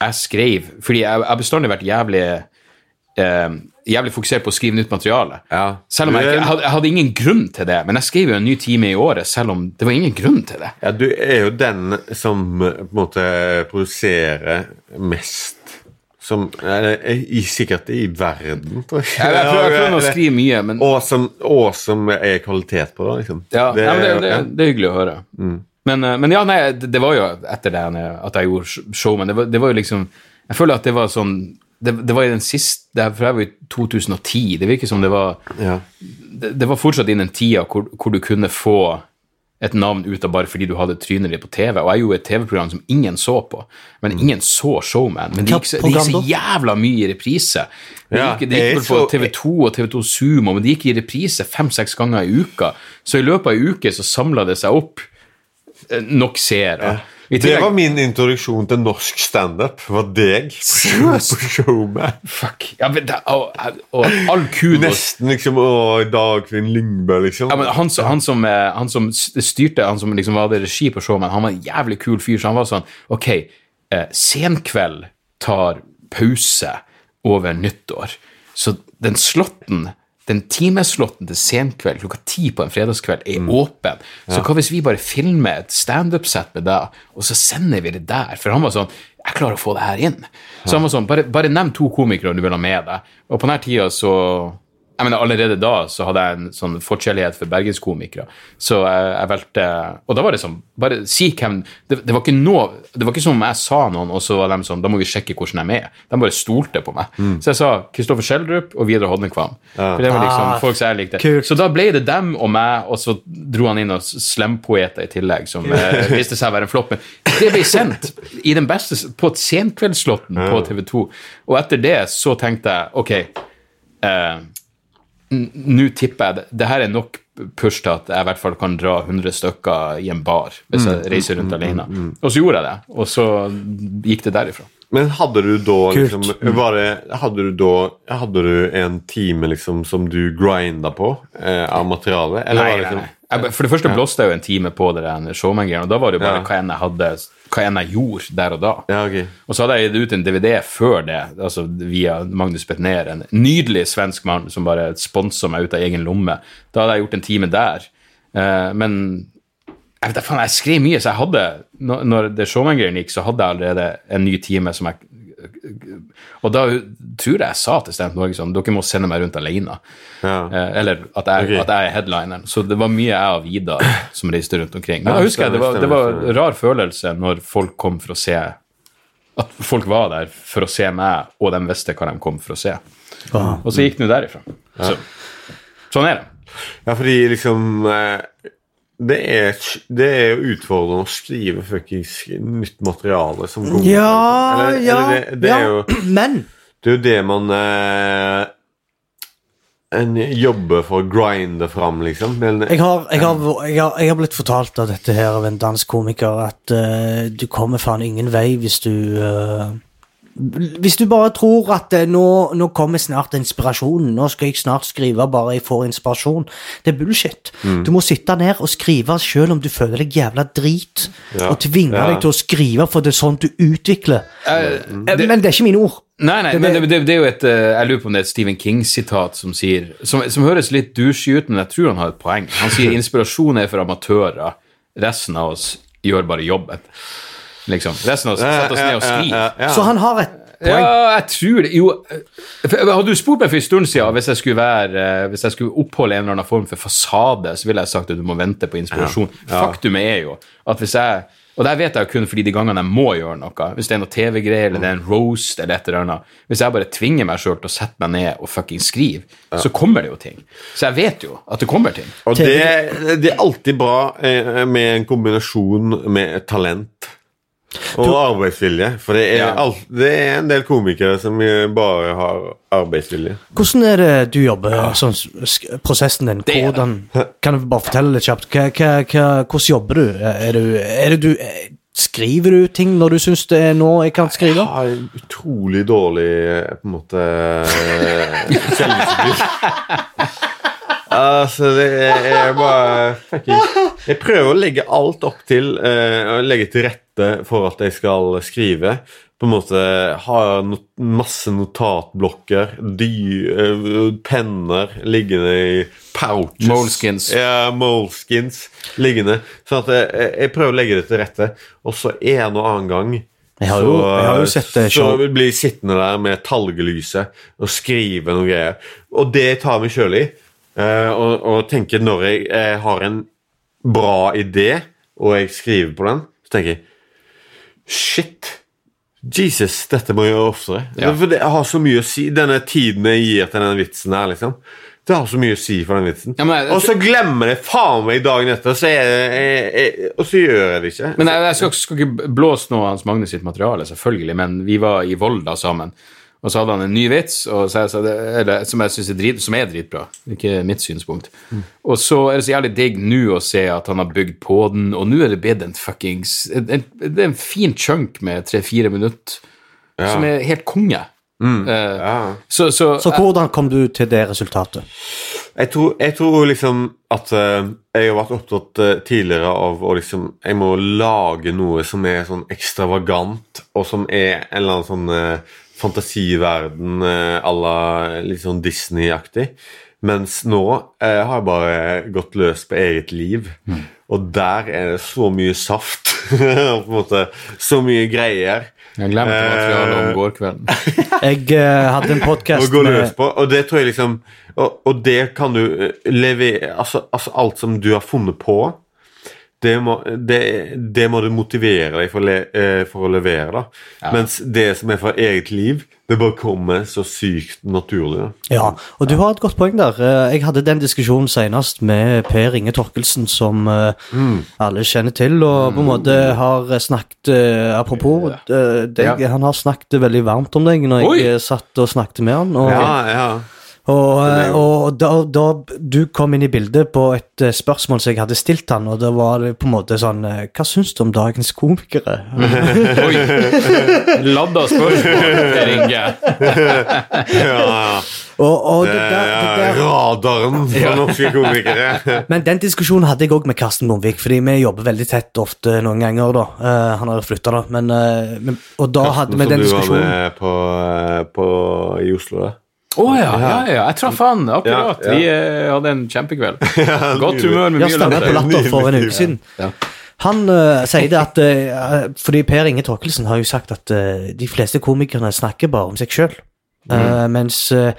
B: jeg skrev Fordi jeg jeg har bestandig vært jævlig eh, jævlig fokusert på å skrive nytt materiale.
C: Ja.
B: Selv om jeg, ikke, jeg, hadde, jeg hadde ingen grunn til det, men jeg skrev jo en ny time i året, selv om det var ingen grunn til det.
C: Ja, du er jo den som eh, på en måte produserer mest som eh, i, Sikkert i verden, tror jeg.
B: Jeg, jeg, prøver, prøver å skrive mye, men
C: Og som, og som er kvalitet på det, liksom.
B: Ja, det, ja, det, det, det er hyggelig å høre. Men, eh, men ja, nei, det, var jo etter det eh, at jeg gjorde sh- show, men det var, det var jo liksom Jeg føler at det var sånn Det, det var i den siste det her- For jeg var i 2010. Det virker som det var
C: ja.
B: Det, det var fortsatt i den tida hvor, hvor du kunne få et navn ut av bare fordi du hadde trynet ditt på TV. Og jeg gjorde et TV-program som ingen så på. Men ingen så Showman. Men det gikk, det gikk så jævla mye i reprise. Det gikk, det gikk vel på TV2 og TV2 Sumo, men det gikk i reprise fem-seks ganger i uka. Så i løpet av ei uke så samla det seg opp eh, nok seere. I
C: Det var min introduksjon til norsk standup. Var deg på Showman.
B: Fuck. Ja, men det, og, og all kudos
C: Nesten liksom Å, Dagfinn Lyngbø, liksom.
B: Ja, men han, som- han, som, eh, han som styrte, han som liksom hadde regi på showet, han var en jævlig kul fyr, så han var sånn Ok, eh, senkveld tar pause over nyttår, så den slåtten den timeslotten til senkveld klokka ti på en fredagskveld er åpen. Så hva hvis vi bare filmer et standup-sett med deg, og så sender vi det der? For han var sånn Jeg klarer å få det her inn. Så han var sånn Bare, bare nevn to komikere du vil ha med deg. Og på denne tida så jeg mener, Allerede da så hadde jeg en sånn forkjærlighet for bergenskomikere. Så jeg, jeg valgte Og da var det sånn Bare si hvem det, det var ikke noe Det var ikke som om jeg sa noen, og så var de sånn Da må vi sjekke hvordan de er. De bare stolte på meg. Så jeg sa Kristoffer Schjelderup og Vidar Hodnekvam. For det var liksom
A: Ah,
B: folk som jeg likte.
A: kult.
B: Så da ble det dem og meg, og så dro han inn og slempoeter i tillegg, som eh, viste seg å være en flopp. Men det ble sendt i den beste på et ja. på TV2. Og etter det så tenkte jeg OK eh, Nå tipper jeg det. det her er nok push til at jeg i hvert fall kan dra 100 stykker i en bar hvis jeg reiser rundt alene. Og så gjorde jeg det, og så gikk det derifra.
C: Men hadde du da liksom var det, Hadde du da Hadde du en time liksom som du grinda på eh, av materialet? Eller
B: Nei,
C: var det
B: nei,
C: liksom
B: nei. Jeg, for det første blåste jeg jo en time på det der showman-greiene, og da var det jo bare hva enn jeg hadde hva enn jeg gjorde der og da.
C: Ja, okay.
B: Og så hadde jeg gitt ut en DVD før det, altså via Magnus Betnér, en nydelig svensk mann som bare sponsa meg ut av egen lomme. Da hadde jeg gjort en time der. Eh, men jeg vet da faen, jeg skrev mye, så jeg hadde når det showman-greiene gikk, så hadde jeg allerede en ny time som jeg Og da tror jeg jeg sa til Stemt Norge sånn Dere må sende meg rundt alene.
C: Ja.
B: Eh, eller at jeg,
C: okay.
B: at jeg er headlineren. Så det var mye jeg og Vidar som reiste rundt omkring. Men da husker jeg, det var, det var en rar følelse når folk kom for å se At folk var der for å se meg, og de visste hva de kom for å se. Og så gikk det nå derifra. Så, sånn er det.
C: Ja, fordi liksom eh, det er, det er utfordrende å skrive fuckings nytt materiale som går
A: Ja,
C: Eller-
A: ja,
C: eller det, det
A: ja.
C: jo
A: Men
C: Det er jo det man eh, en jobber for å grinde fram, liksom. Men,
A: jeg har, jeg, har, jeg, har, jeg har blitt fortalt av dette her av en dansk komiker at uh, du kommer faen ingen vei hvis du eh, Hvis du bare tror at eh, nå, nå kommer snart inspirasjonen, nå skal jeg snart skrive bare jeg får inspirasjon. Det er bullshit.
C: Mm.
A: Du må sitte ned og skrive selv om du føler deg jævla drit,
C: Ja.
A: og tvinge
C: Ja.
A: deg til å skrive, for det er sånn du utvikler.
B: Uh,
A: det, Men det er ikke mine ord.
B: Nei, nei,
A: Det-
B: men det, det, er jo et eh, Jeg lurer på om det er et Stephen King-sitat som sier Som, som høres litt douchey ut, men jeg tror han har et poeng. Han sier inspirasjon er for amatører. Resten av oss gjør bare jobben. Liksom. Resten av oss setter oss ned og skriver.
C: Ja, ja,
A: Så han har et poeng.
B: Ja, jeg tror det. Jo eh, Hadde du spurt meg for en stund siden hvis jeg skulle være eh, Hvis jeg skulle oppholde en eller annen form for fasade, så ville jeg sagt at du må vente på inspirasjon. Faktumet er jo at hvis jeg Og det vet jeg kun fordi de gangene jeg må gjøre noe, hvis det er noe TV-greier eller det er en roast eller et eller annet Hvis jeg bare tvinger meg sjøl til å sette meg ned og fucking skrive, så kommer det jo ting. Så jeg vet jo at det kommer ting.
C: Og det, det er alltid bra eh, med en kombinasjon med talent og arbeidsvilje. For det er, alt, det er en del komikere som bare har arbeidsvilje.
A: Hvordan er det du jobber, sånn, sk- prosessen din? Hvordan, kan du bare fortelle litt kjapt? Hva, hva, hva, hvordan jobber du? Er, du, er du Skriver du ting når du syns det er nå jeg kan skrive?
C: Jeg har utrolig dårlig eh, på en måte selvdisiplin. Altså, det er bare fuckings Jeg prøver å legge alt opp til uh, å legge til rette for at jeg skal skrive. På en måte ha not masse notatblokker, dy, eh, penner liggende i pouches.
B: Moleskins.
C: Ja, moleskins liggende. Sånn at jeg, jeg prøver å legge det til rette. Og så en og annen gang
A: Jeg har jo, jeg har jo sett det
C: så blir jeg sittende der med talgelyset og skrive noe greier. Og det tar meg sjøl i. eh, og, og tenker når jeg, jeg, har en bra idé, og jeg skriver på den, så tenker jeg Shit! Jesus, dette må jeg gjøre oftere.
B: Ja.
C: For det har så mye å si. Denne tiden jeg gir til denne vitsen her, liksom. Det har så mye å si for den vitsen.
B: Ja, jeg-
C: og så glemmer jeg faen meg dagen etter, så jeg, jeg, og så gjør jeg det ikke.
B: Men jeg, jeg skal, skal ikke blåse noe av Hans Magne sitt materiale, selvfølgelig, men vi var i Volda sammen, og så hadde han en ny vits og så jeg, sa eller, som jeg synes er, drit, som er dritbra, ikke mitt synspunkt. Og så er det så jævlig digg nå å se at han har bygd på den, og nå er det blitt en fuckings Det er en fin chunk med tre-fire minutter som er helt konge. Eh,
C: Ja.
B: Så, så,
A: Så hvordan kom du til det resultatet?
C: Jeg tror, jeg tror liksom at uh, jeg har vært opptatt uh, tidligere av å liksom Jeg må lage noe som er sånn ekstravagant, og som er en eller annen sånn fantasiverden eh, à la litt sånn Disney-aktig. Mens nå eh, har jeg bare gått løs på eget liv. Og der er det så mye saft. på en måte, så mye greier.
B: jeg glemte materialet om gårkvelden.
A: Jeg eh, hadde en podkast med
C: på. Og det tror jeg liksom Og, og det kan du eh, levere altså, altså alt som du har funnet på, det må, det, det må du motivere deg for, le, eh, for å levere. da.
B: Ja.
C: Mens det som er fra eget liv, det bare kommer så sykt naturlig. da.
A: Ja, og du har et godt poeng der. Eh, Jeg hadde den diskusjonen senest med Per Inge Torkelsen, som eh, alle kjenner til, og på en måte har snakket eh, Apropos deg,
B: Ja.
A: han har snakket veldig varmt om deg når
B: Oi!
A: jeg satt og snakket med han. Og,
C: Ja, ja.
A: Og,
C: jo-
A: og da, da du kom inn i bildet på et eh, spørsmål som jeg hadde stilt han, og da var det på en måte sånn eh, Hva syns du om dagens komikere?
B: Oi! Ladda spørsmål, Inge.
C: ja, ja.
A: Og, og det der, det
C: Eh,
A: der,
C: radaren for norske komikere.
A: men den diskusjonen hadde jeg òg med Karsten Bomvik, fordi vi jobber veldig tett ofte noen ganger. da. Uh, han har flytta, da. Men, uh, men, og da hadde vi den
C: Som
A: den
C: du var med på, på i Oslo, da.
B: Å ja, ja, ja, jeg traff han akkurat.
C: Ja, ja.
B: Vi eh, hadde en kjempekveld. Godt humør med mye
A: stemmer på
B: latter.
A: Latter for en uke siden. Han eh, sier det at eh, Fordi Per Inge Torkelsen har jo sagt at eh, de fleste komikerne snakker bare om seg sjøl. mens eh,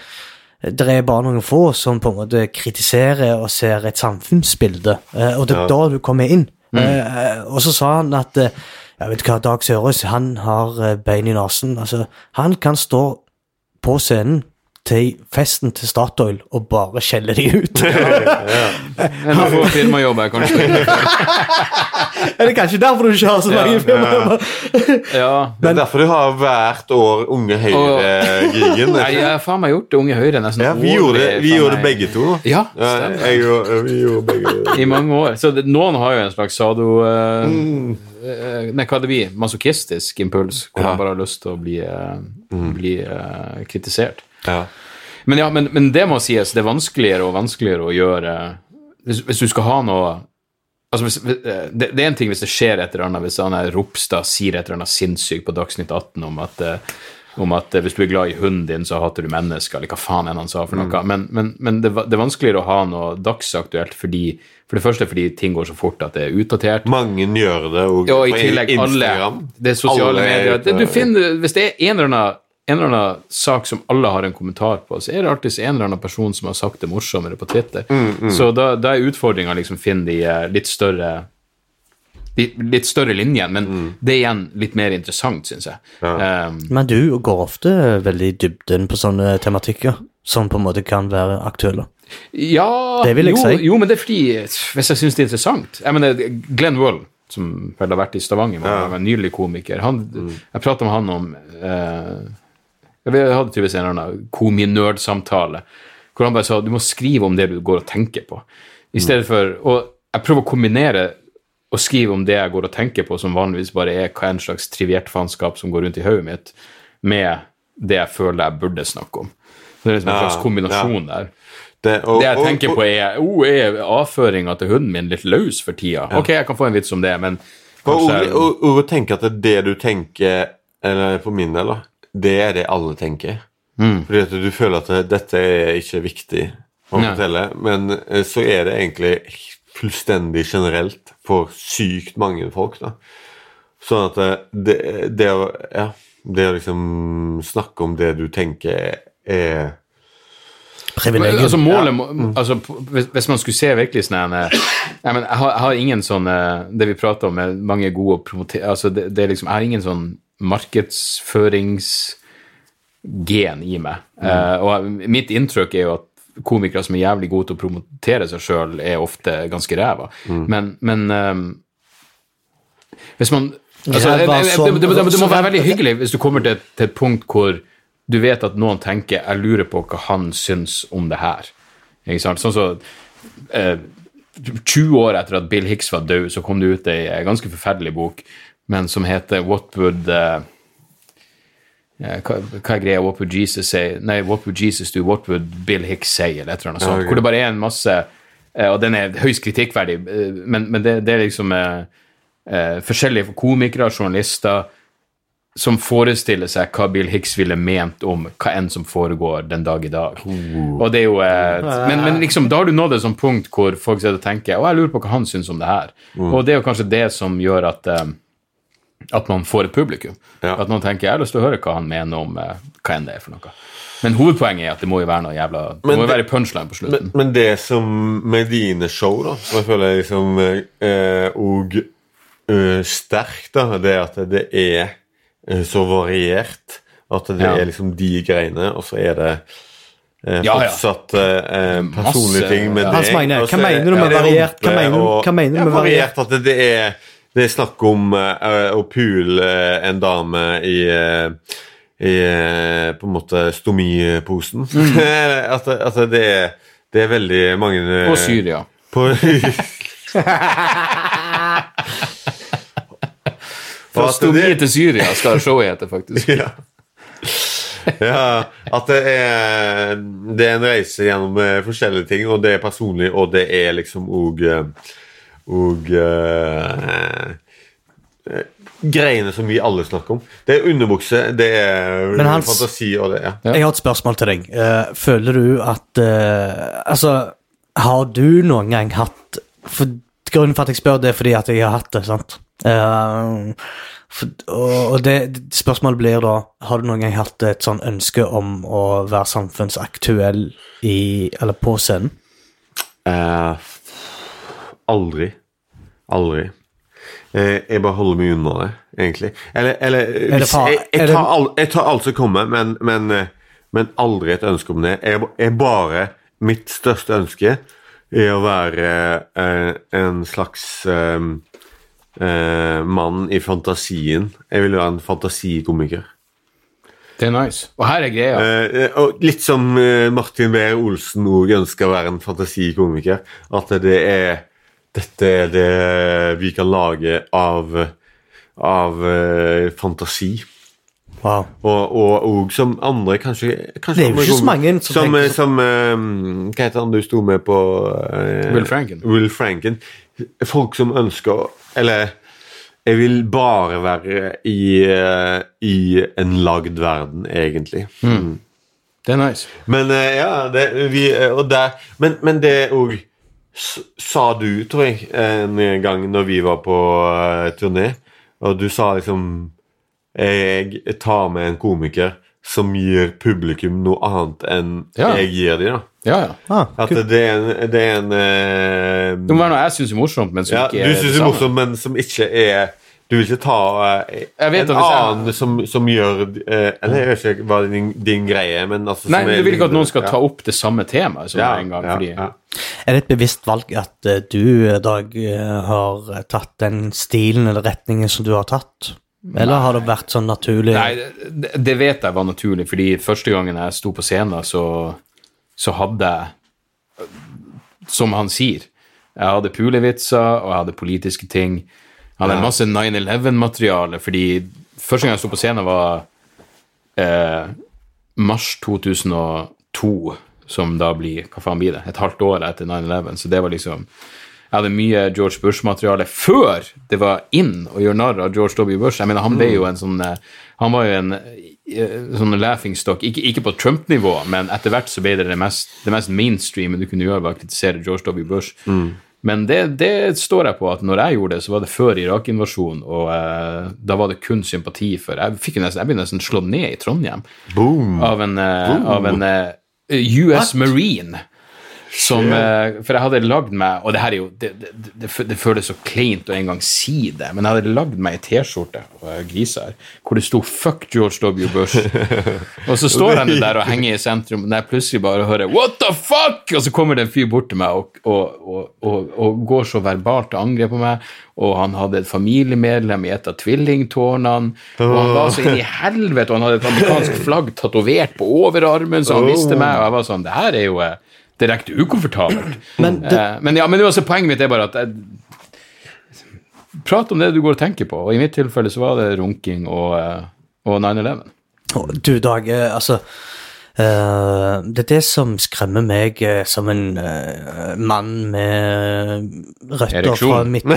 A: det er bare noen få som på en måte kritiserer og ser et samfunnsbilde. og det er
C: Ja.
A: da du kommer inn. Eh, og så sa han at jeg vet hva, Dag Sørås han har bein i nesen. Altså, han kan stå på scenen til festen til Statoil og bare skjeller de ut.
B: Eller få firmajobber, kanskje.
A: er det kanskje derfor du ikke har så mange
B: Ja,
A: firmajobber.
B: Ja.
C: Det er derfor du har hvert år Unge Høyre-krigen.
B: Nei, jeg har faen meg gjort det Unge Høyre nesten
C: Ja, vi gjorde vi gjorde det
B: meg.
C: begge to.
B: Ja, stemmer.
C: jeg og, vi gjorde begge
B: I mange år. Så det, noen har jo en slags sado... Uh,
C: Mm.
B: eh, nei, hva er det vi? Masochistisk impuls, hvor
C: Ja.
B: man bare har lyst til å bli, eh, bli uh, kritisert.
C: Ja.
B: Men ja, men, men det må sies, det er vanskeligere og vanskeligere å gjøre Hvis, hvis du skal ha noe Altså, hvis, eh, det, det er en ting hvis det skjer et eller annet, hvis han er Ropstad sier et eller annet sinnssykt på Dagsnytt 18 om at, eh, om at eh, hvis du er glad i hunden din, så hater du mennesker, eller hva faen enn han sa for noe. Men, men, men det, det er vanskeligere å ha noe dagsaktuelt fordi For det første fordi ting går så fort at det er utdatert.
C: Mange gjør det,
B: Ja, og i tillegg alle. Det er sosiale
C: Alle er
B: medier. Du finner, hvis det er en eller, annen, en eller annen sak som alle har en kommentar på, så er det alltid en eller annen person som har sagt det morsommere på Twitter.
C: Mm,
B: Så da, da er utfordringa liksom finne de eh, litt større de, litt større linjene, men
C: Mm.
B: det er igjen litt mer interessant, syns jeg. Um,
A: Men du går ofte veldig i dybden på sånne tematikker som på en måte kan være aktuelle.
B: ja
A: Det vil jeg
B: jo,
A: si.
B: Jo, men det er fordi Hvis jeg syns det er interessant Jeg mener, Glenn Wold, som vel har vært i Stavanger,
C: Ja.
B: var en nylig komiker han, Jeg prata med han om eh, Vi hadde tydeligvis en eller annen kominerdsamtale hvor han bare sa du må skrive om det du går og tenker på. I stedet for Og jeg prøver å kombinere å skrive om det jeg går og tenker på, som vanligvis bare er hva en slags triviert faenskap som går rundt i hodet mitt, med det jeg føler jeg burde snakke om. Så det er liksom en slags kombinasjon der.
C: Det, og,
B: Det jeg tenker
C: og-
B: på, er oh, er avføringa til hunden min litt løs for tida? Ok, jeg kan få en vits om det, men kanskje
C: Og å Ove tenker at det, er det du tenker, eller for min del, da, det er det alle tenker.
B: Mm.
C: Fordi at du føler at dette er ikke viktig å
B: Nei.
C: fortelle, men eh, så er det egentlig fullstendig generelt for sykt mange folk, da. Sånn at det, det, det å Ja, det å liksom snakke om det du tenker er
A: Privilegium.
B: altså, målet må, altså, hvis, hvis man skulle se virkelig sånn en, eh, jeg, jeg, har, jeg har ingen sånn eh, Det vi prater om, er mange gode promoter... Altså, det, det er liksom, jeg har ingen sånn markedsføringsgen i meg. Eh, og mitt inntrykk er jo at komikere som er jævlig gode til å promotere seg sjøl, er ofte ganske ræva. Men, men eh, hvis man altså,
A: Ræva
B: det, det, det, det, må være veldig hyggelig hvis du kommer til, til et punkt hvor du vet at noen tenker 'jeg lurer på hva han syns om det her'. Ikke sant? Sånn så uh, 20 år etter at Bill Hicks var død, så kom det ut ei ganske forferdelig bok, men som heter 'What Would eh, eh, hva, hva er greia? What would Jesus say? Nei, what would Jesus do? What would Bill Hicks say? Eller et eller annet sånt.
C: Okay.
B: Hvor det bare er en masse eh, Og den er høyst kritikkverdig, eh, men, men det, det er liksom uh, uh, forskjellige komikere journalister som forestiller seg hva Bill Hicks ville ment om hva enn som foregår den dag i dag. Og det er jo men, men liksom, da har du nådd et sånt punkt hvor folk sitter og tenker og jeg lurer på hva han syns om det her. Og det er jo kanskje det som gjør at eh, at man får et publikum.
C: Ja.
B: At noen tenker jeg har lyst til å høre hva han mener om eh, hva enn det er for noe. Men hovedpoenget er at det må jo være noe jævla Det
C: Men
B: må jo
C: det-
B: være punchline på slutten.
C: Men, men det som med dine show, da, som jeg føler er liksom eh, og eh, sterkt, da, det er at det er eh, så variert. At det
B: Ja.
C: er liksom de greiene, og så er det eh,
B: Ja, ja.
C: fortsatt eh, personlige
B: Masse-
C: ting med
A: Hans
C: deg,
A: Magne, hva
C: er-
A: mener du med
C: ja, er
A: variert? Hva mener hva mener du
C: ja,
A: med variert?
C: At det, det er det er snakk om uh, å pule eh, en dame i eh, i på en måte stomiposen. at, at det, er, det er veldig mange
B: På Syria.
C: på
B: Fra stomi
C: det-
B: til Syria skal showet hete, faktisk.
C: ja. Ja, at det er, det er en reise gjennom forskjellige ting, og det er personlig, og det er liksom òg Og eh, uh, greiene som vi alle snakker om. Det er underbukse, det er
A: Men Hans-
C: fantasi og det, ja.
A: Jeg har et spørsmål til deg. Eh, føler du at uh, Altså, har du noen gang hatt for, Grunnen for at jeg spør, det er fordi at jeg har hatt det, sant? Uh, for, og og det, spørsmålet blir da Har du noen gang hatt et sånn ønske om å være samfunnsaktuell i Eller på scenen?
C: Eh, aldri. Aldri. Eh, jeg bare holder meg unna det, egentlig. Eller, eller hvis, jeg, jeg, tar all, jeg tar alt som kommer, men, men, eh, men aldri et ønske om det. Jeg, jeg bare Mitt største ønske er å være eh, en slags eh, eh, mann i fantasien. Jeg vil være en fantasikomiker.
B: Det er nice. Og her er greia.
C: Eh, og litt som Martin Behr-Olsen òg ønsker å være en fantasikomiker. At det er Dette er det vi kan lage av, av eh, fantasi.
A: Wow.
C: Og, og, og som andre kanskje, kanskje
A: Det er jo ikke så mange som
C: Som,
A: tenker
C: som eh, Hva heter han du sto med på eh,
B: Will Franken.
C: Will Franken. Folk som ønsker Eller jeg vil bare være i, eh, i en lagd verden, egentlig.
B: Det er nice.
C: Men eh, ja, det, vi, og der, men, men det òg sa du, tror jeg, en gang når vi var på uh, turné, og du sa liksom Jeg tar med en komiker som gir publikum noe annet enn
B: Ja.
C: jeg gir dem, da.
B: Ja, ja.
A: Ah,
C: At det er en, det er en eh,
B: Det må være noe jeg syns er morsomt, men som
C: ja,
B: ikke
C: Du
B: er
C: syns
B: det
C: det er
B: samme.
C: morsomt, men som ikke er Du vil ikke ta eh,
B: Jeg vet
C: en
B: annen jeg-
C: som, som gjør eh, Eller jeg vet ikke hva din, din greie men altså
B: Nei,
C: som er
B: du vil ikke at noen skal
C: ja.
B: ta opp det samme temaet som
C: ja,
B: en gang.
C: ja,
B: fordi
C: ja.
A: Er det et bevisst valg at eh, du, Dag, eh, har tatt den stilen eller retningen som du har tatt? Eller har det vært sånn naturlig?
B: Nei, det, det vet jeg var naturlig, fordi første gangen jeg sto på scenen, så, så hadde jeg Som han sier, jeg hadde pulevitser, og jeg hadde politiske ting. Jeg ja. masse 9-11-materiale, fordi første gang jeg sto på scenen, var eh, mars 2002, som da blir Hva faen blir det? Et halvt år etter 9-11. Så det var liksom Jeg hadde mye George Bush-materiale før det var in å gjøre narr av George W. Bush. Jeg mener, Han ble jo en sånn eh, Han var jo en eh, sånn laughing stock. Ikke, ikke på Trump-nivå, men etter hvert så ble det det mest, det mest mainstream du kunne gjøre, var å kritisere George W. Bush. Men det, det står jeg på at når jeg gjorde det, så var det før Irak-invasjonen, og eh, da var det kun sympati for Jeg, fikk jo nesten, jeg ble nesten slått ned i Trondheim
C: Boom!
B: av en, eh, av en eh, US Marine. Som, eh, for jeg hadde lagd meg Og det her er jo det, det, det, føles så kleint å engang si det, men jeg hadde lagd meg ei T-skjorte griser hvor det sto 'Fuck George W. Bush'. og så står han der og henger i sentrum, og jeg plutselig bare hører 'What the fuck?!' Og så kommer det en fyr bort til meg og, og, og, og, og går så verbalt til angrep på meg. Og han hadde et familiemedlem i et av tvillingtårnene. Og han var så inn i helvete, og han hadde et amerikansk flagg tatovert på overarmen, så han visste meg. Og jeg var sånn Det her er jo eh, direkte ukomfortabelt.
A: Men det-
B: Eh, men ja, men altså, poenget mitt er bare at jeg, Prat om det du går og tenker på, og i mitt tilfelle så var det runking og, eh, og 9-11.
A: Du, Dag, eh, altså Uh, Det er det som skremmer meg uh, som en uh, mann med røtter fra, midt,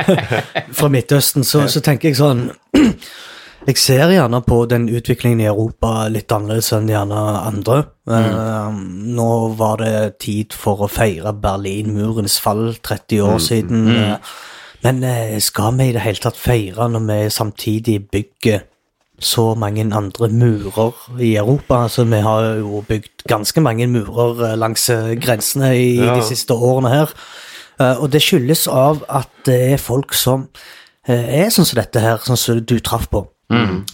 A: fra Midtøsten, så, så tenker jeg sånn Jeg ser gjerne på den utviklingen i Europa litt annerledes enn gjerne andre. Eh, nå var det tid for å feire Berlinmurens fall 30 år siden. eh, men eh, skal vi i det hele tatt feire når vi samtidig bygger så mange andre murer i Europa. Altså, vi har jo bygd ganske mange murer langs grensene i
C: Ja.
A: de siste årene her. Og det skyldes av at det er folk som er sånn som dette her, sånn som du traff på.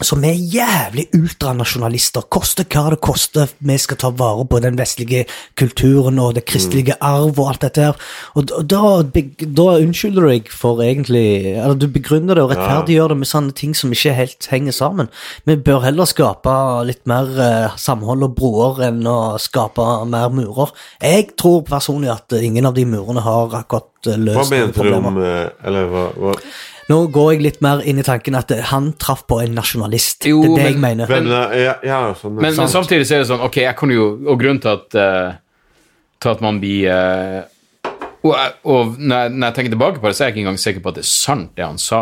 A: Som er jævlig ultranasjonalister. Koste hva det koster. Vi skal ta vare på den vestlige kulturen og det kristelige arv og alt dette her. Og da, da, unnskylder du deg for egentlig Eller du begrunner det og rettferdiggjør det med sånne ting som ikke helt henger sammen. Vi bør heller skape litt mer eh, samhold og broer enn å skape mer murer. Jeg tror personlig at ingen av de murene har akkurat problemer
C: Hva mener du om eh, Eller hva, hva
A: Nå går jeg litt mer inn i tanken at eh, han traff på en nasjonalist.
B: Jo,
A: det er det jeg mener.
C: Men, eh, ja, ja, sånn,
B: Men, men samtidig så er det sånn Ok, jeg kan jo Og grunnen til at uh, Til at man blir uh, Og, og når, jeg, når jeg tenker tilbake på det, så er jeg ikke engang sikker på at det er sant, det han sa.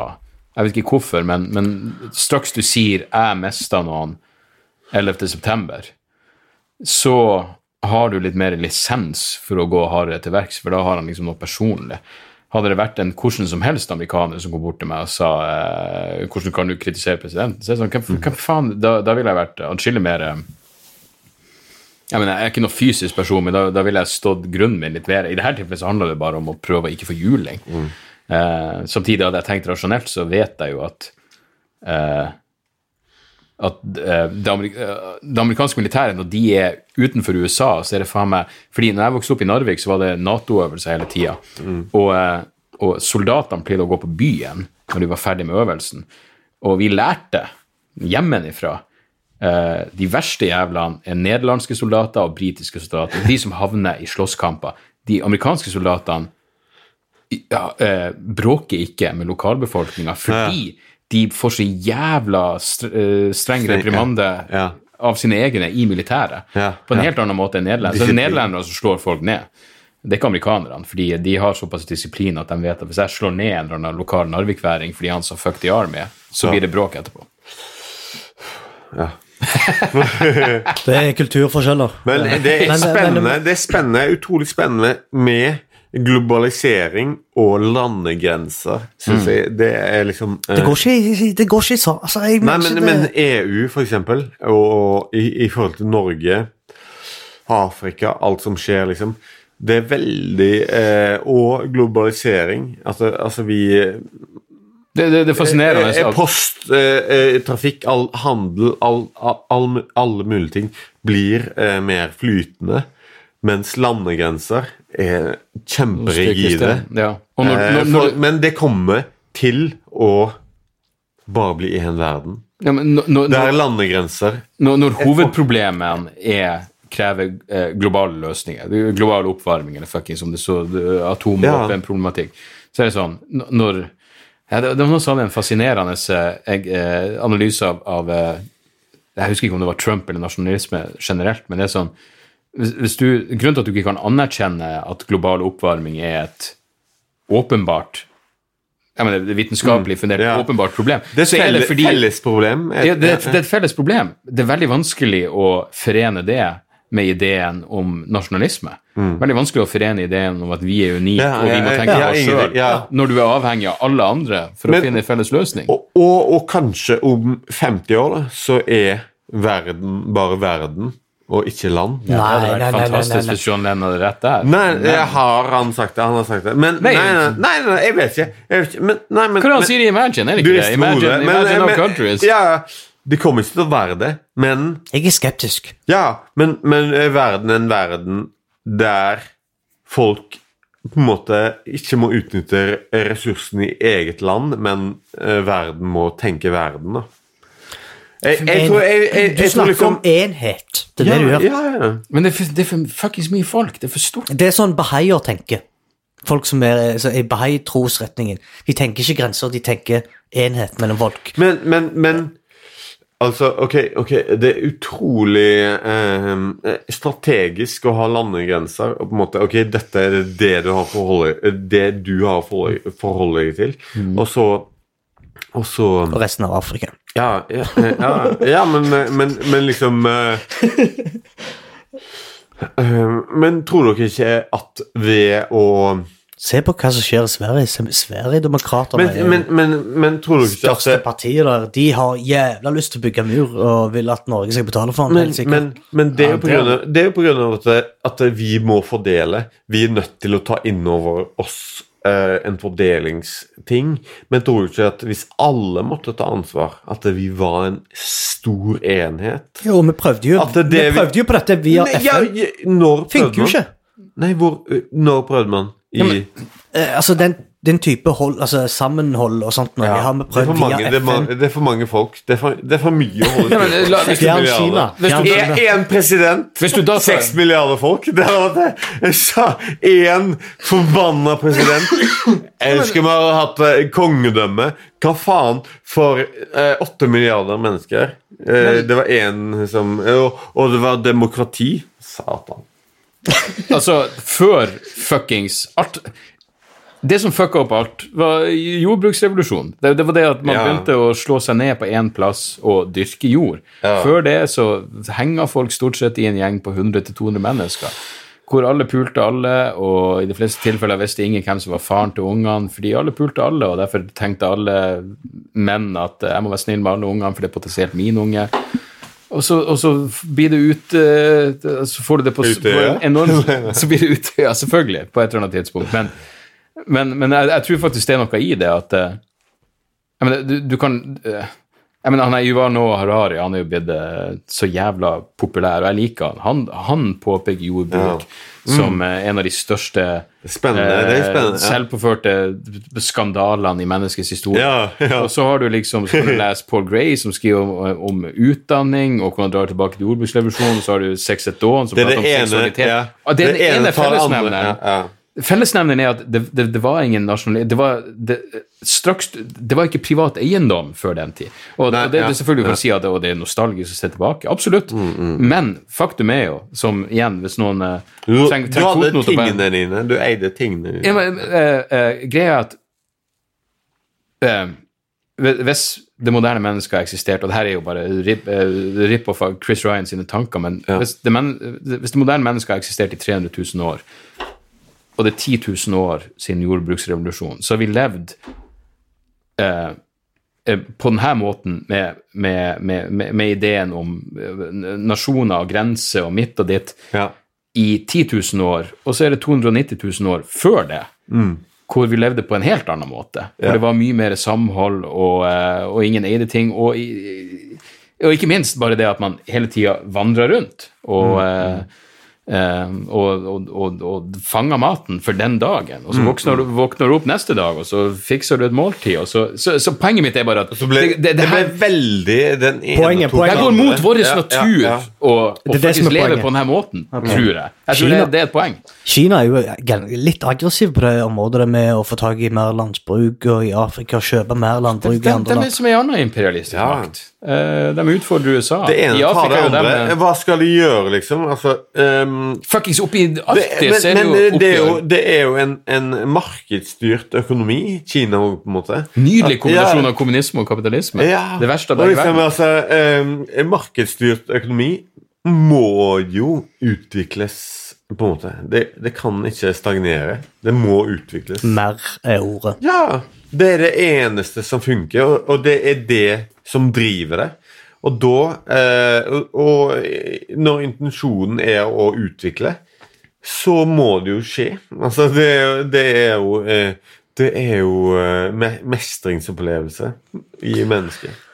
B: Jeg vet ikke hvorfor, men, men straks du sier 'jeg mista noen 11. september', så har du litt mer lisens for å gå hardere til verks, for da har han liksom noe personlig. Hadde det vært en hvordan som helst amerikaner som kom bort til meg og sa eh, 'hvordan kan du kritisere presidenten', så jeg sånn, hva, hva faen, da, da ville jeg vært atskillig mer eh, jeg mener, jeg er ikke noe fysisk person, men da, da ville jeg stått grunnen min litt mer. I dette tilfellet så handler det bare om å prøve å ikke få juling. Eh, samtidig hadde jeg tenkt rasjonelt, så vet jeg jo at eh, at eh, det, amerik eh, det amerikanske militæret, når de er utenfor USA, så er det faen meg Fordi når jeg vokste opp i Narvik, så var det Nato-øvelser hele tida. Og, eh, og soldatene pleide å gå på byen når de var ferdig med øvelsen. Og vi lærte hjemmefra De verste jævlene er nederlandske soldater og britiske soldater. De som havner i slåsskamper. De amerikanske soldatene ja, eh, bråker ikke med lokalbefolkninga fordi de får så jævla eh, streng reprimande
C: ja. Ja.
B: av sine egne i militæret.
C: Ja,
B: På en
C: ja.
B: helt annen måte enn nederlendere. Så det er nederlendere som slår folk ned. Det er ikke amerikanerne, fordi de har såpass disiplin at de vet at hvis jeg slår ned en eller annen lokal narvikværing fordi han sa 'fuck the army', så
C: Ja.
B: blir det bråk etterpå.
C: ja.
A: Det er kulturforskjeller.
C: Men det er spennende, det er spennende, utrolig spennende med globalisering og landegrenser, syns jeg. Det er liksom uh,
A: Det går ikke, det går ikke så altså, jeg,
C: Nei, men,
A: ikke
C: men
A: det-
C: EU, for eksempel, og, og i, i forhold til Norge, Afrika, alt som skjer, liksom Det er veldig uh, Og globalisering. Altså, altså vi
B: Det, det, det er fascinerende.
C: eh, Post, eh, eh, trafikk, all handel, all, all, all, alle mulige ting blir eh, mer flytende, mens landegrenser er kjemperigide.
B: Ja.
C: Eh, men det kommer til å bare bli én verden.
B: ja, men når, når,
C: Det er landegrenser.
B: når, når hovedproblemet er krever eh, globale løsninger, er global oppvarming eller fuckings som det så, atomvåpenproblematikk, ja. så er det sånn når ja, det, det var noe som en fascinerende eh, jeg, eh, analyse av, av eh, Jeg husker ikke om det var Trump eller nasjonalisme generelt, men det er sånn hvis du, Grunnen til at du ikke kan anerkjenne at global oppvarming er et åpenbart jeg mener, det er vitenskapelig fundert
C: ja.
B: åpenbart problem,
C: Det er
B: så er det
C: felle,
B: fordi
C: fellesproblem.
B: det, det, det er et felles problem. Det er veldig vanskelig å forene det med ideen om nasjonalisme. Veldig vanskelig å forene ideen om at vi er unike,
C: Ja,
B: og vi må
C: ja,
B: tenke
C: ja,
B: på oss sjøl,
C: ja.
B: når du er avhengig av alle andre for
C: Men-
B: å finne en felles løsning.
C: Og, og, og kanskje om 50 år da, så er verden bare verden, og ikke land.
A: Nei,
B: det hadde vært fantastisk hvis John Lennon hadde rett der.
C: Nei, jeg har han sagt det. Han har sagt det. Men
B: Nei.
C: nei, nei, nei, nei, nei jeg vet ikke. Jeg vet ikke. Men, nei, men,
B: han
C: men-
B: sier i Imagine? Er det ikke det? Imagine.
C: Men-
B: imagine
C: men-
B: our countries.
C: Ja, det kommer ikke til å være det, men
A: Jeg er skeptisk.
C: Ja, men, men er verden en verden der folk på en måte ikke må utnytte ressursene i eget land, men eh, verden må tenke verden, da. Jeg, jeg, tror jeg, jeg, jeg,
A: du snakker
C: liksom
A: om enhet. Det er
C: ja,
A: det du gjør.
C: Ja, ja.
B: Men det er, for, det er for fuckings mye folk. Det er for stort.
A: Det er sånn bahaier tenker. Folk som er altså, i bahai-trosretningen. De tenker ikke grenser, de tenker enhet mellom folk.
C: Men, men, men Altså, ok, ok, det er utrolig eh, strategisk å ha landegrenser. og på en måte, ok, Dette er det du har forholdet, det du har forhold- forholdet deg til. Og så og så
A: Og resten av Afrika.
C: Ja, ja, ja, ja men, men, men liksom eh, eh, Men tror dere ikke at ved å
A: Se på hva som skjer i Sverige. Sverigedemokraterna
C: men, men, men, men tror dere ikke
A: største
C: at
A: partiet der. De har jævla lyst til å bygge mur og vil at Norge skal betale for den.
C: men, men, men det er jo på grunn av, det er på grunn av at, at vi må fordele. Vi er nødt til å ta inn over oss en fordelingsting. Men tror du ikke at hvis alle måtte ta ansvar, at vi var en stor enhet
A: Jo, vi prøvde jo
C: det
A: Vi prøvde jo på dette via
C: FN. ja, ja, når prøvde
A: Funker jo ikke.
C: Nei, hvor, når prøvde man? I,
A: Eh, altså, den den type hold, altså sammenhold og sånt. noe.
C: Ja,
A: har vi
C: det, er for
A: prøvd
C: mange,
A: via
C: det, er
A: FN.
C: det er for mange folk. Det er for, det er for mye å holde
A: Kina.
C: Én president, seks milliarder folk. Det hadde vært det. Jeg sa én forbanna president. Jeg husker vi ha hatt eh, kongedømme? Hva faen for eh, milliarder mennesker? Eh, det var én som og, og det var demokrati. Satan.
B: Altså, før fuckings alt Det som fucka opp alt, var jordbruksrevolusjonen. Det, det var det at man
C: Ja.
B: begynte å slå seg ned på én plass og dyrke jord.
C: Ja.
B: Før det så henga folk stort sett i en gjeng på 100-200 mennesker. Hvor alle pulte alle, og i de fleste tilfeller visste ingen hvem som var faren til ungene, fordi alle pulte alle, og derfor tenkte alle menn at eh, jeg må være snill med alle ungene, for det er potensielt min unge. Og så, og så blir det ut eh, Så får du det på,
C: Utøya?
B: enorm Så blir det Utøya, selvfølgelig, på et eller annet tidspunkt. Men, men, men jeg, jeg tror faktisk det er noe i det at eh, jeg mener, du, du kan eh, jeg mener, han er Yuvano Harari han er jo blitt eh, så jævla populær, og jeg liker han. Han, han påpeker jordbruk som eh, en av de største
C: det
B: eh, selvpåførte skandalene i menneskets historie.
C: Ja, ja.
B: Og så har du liksom, så kan du lese Paul Gray, som skriver om, om utdanning, og hvordan han drar tilbake til jordbruksrevolusjonen, så har du Sex at Dawn, som
C: Det er
B: prater om seksualitet.
C: ja.
B: Det, er den ene
C: tar det andre.
B: Fellesnevneren.
C: Ja, ja.
B: Er at det, det, det var ingen nasjonal... Det var, det, straks, det var ikke privat eiendom før den tid. Og,
C: Nei,
B: og det,
C: ja,
B: det selvfølgelig for å si at det, er nostalgisk å se tilbake. Absolutt.
C: Mm,
B: Men faktum er jo, som igjen, hvis noen
C: Du,
B: trenger
C: du hadde tingene dine. Du eide tingene dine.
B: ja, men, eh, eh, greia er at eh, hvis det moderne mennesket har eksistert, og det her er jo bare rip-off rip-off av Chris Ryan sine tanker, men
C: Ja.
B: hvis, det men, hvis det moderne mennesket har eksistert i 300 000 år, og det er 10 000 år siden jordbruksrevolusjonen, så har vi levd eh, eh, på denne måten med, med, med, med, ideen om eh, nasjoner og grenser og mitt og ditt
C: Ja.
B: i 10 000 år, og så er det 290 000 år før det, hvor vi levde på en helt annen måte. Hvor
C: Ja.
B: det var mye mer samhold, og, eh, og ingen eide ting. Og, og ikke minst bare det at man hele tida vandra rundt og, eh, eh, og, og, og, og fanga maten for den dagen. Og så våkner, du, våkner du opp neste dag, og så fikser du et måltid. Og så, så, så poenget mitt er bare at
C: ble, det,
B: det, det,
C: ble
B: her,
C: veldig den ene
A: Poenget-
C: to
A: poenget-
B: det går mot
C: andre.
B: vår
C: Ja,
B: natur
C: ja, ja.
B: å å
A: Det det
B: faktisk leve på denne måten, tror jeg. Jeg tror
A: Kina-
B: det, det er et poeng.
A: Kina er jo litt aggressiv på det området det med å få tak i mer landsbruk og i Afrika kjøpe mer landbruk i
B: De,
A: det
B: de er som en annen imperialistisk
C: Ja.
B: makt. Eh, de utfordrer USA.
C: Det ene
B: I
C: tar det andre.
B: dem
C: Hva skal de gjøre, liksom? Altså um,
B: Fuckings oppi Arktis
C: men,
B: er det
C: men
B: jo
C: det er jo,
B: oppgjør.
C: det er jo en, en markedsstyrt økonomi, Kina òg, på en måte.
B: Nydelig kombinasjon
C: Ja.
B: av kommunisme og kapitalisme.
C: Ja.
B: Det verste av begge
C: liksom,
B: verdener.
C: altså, um, En markedsstyrt økonomi må jo utvikles, på en måte. Det, det kan ikke stagnere. Det må utvikles.
A: Mer er ordet.
C: Ja, det er det eneste som funker, og, og det er det som driver det. Og da eh, og, og når intensjonen er å utvikle, så må det jo skje. Altså, det, det er jo eh, Det er jo eh, mestringsopplevelse i mennesket.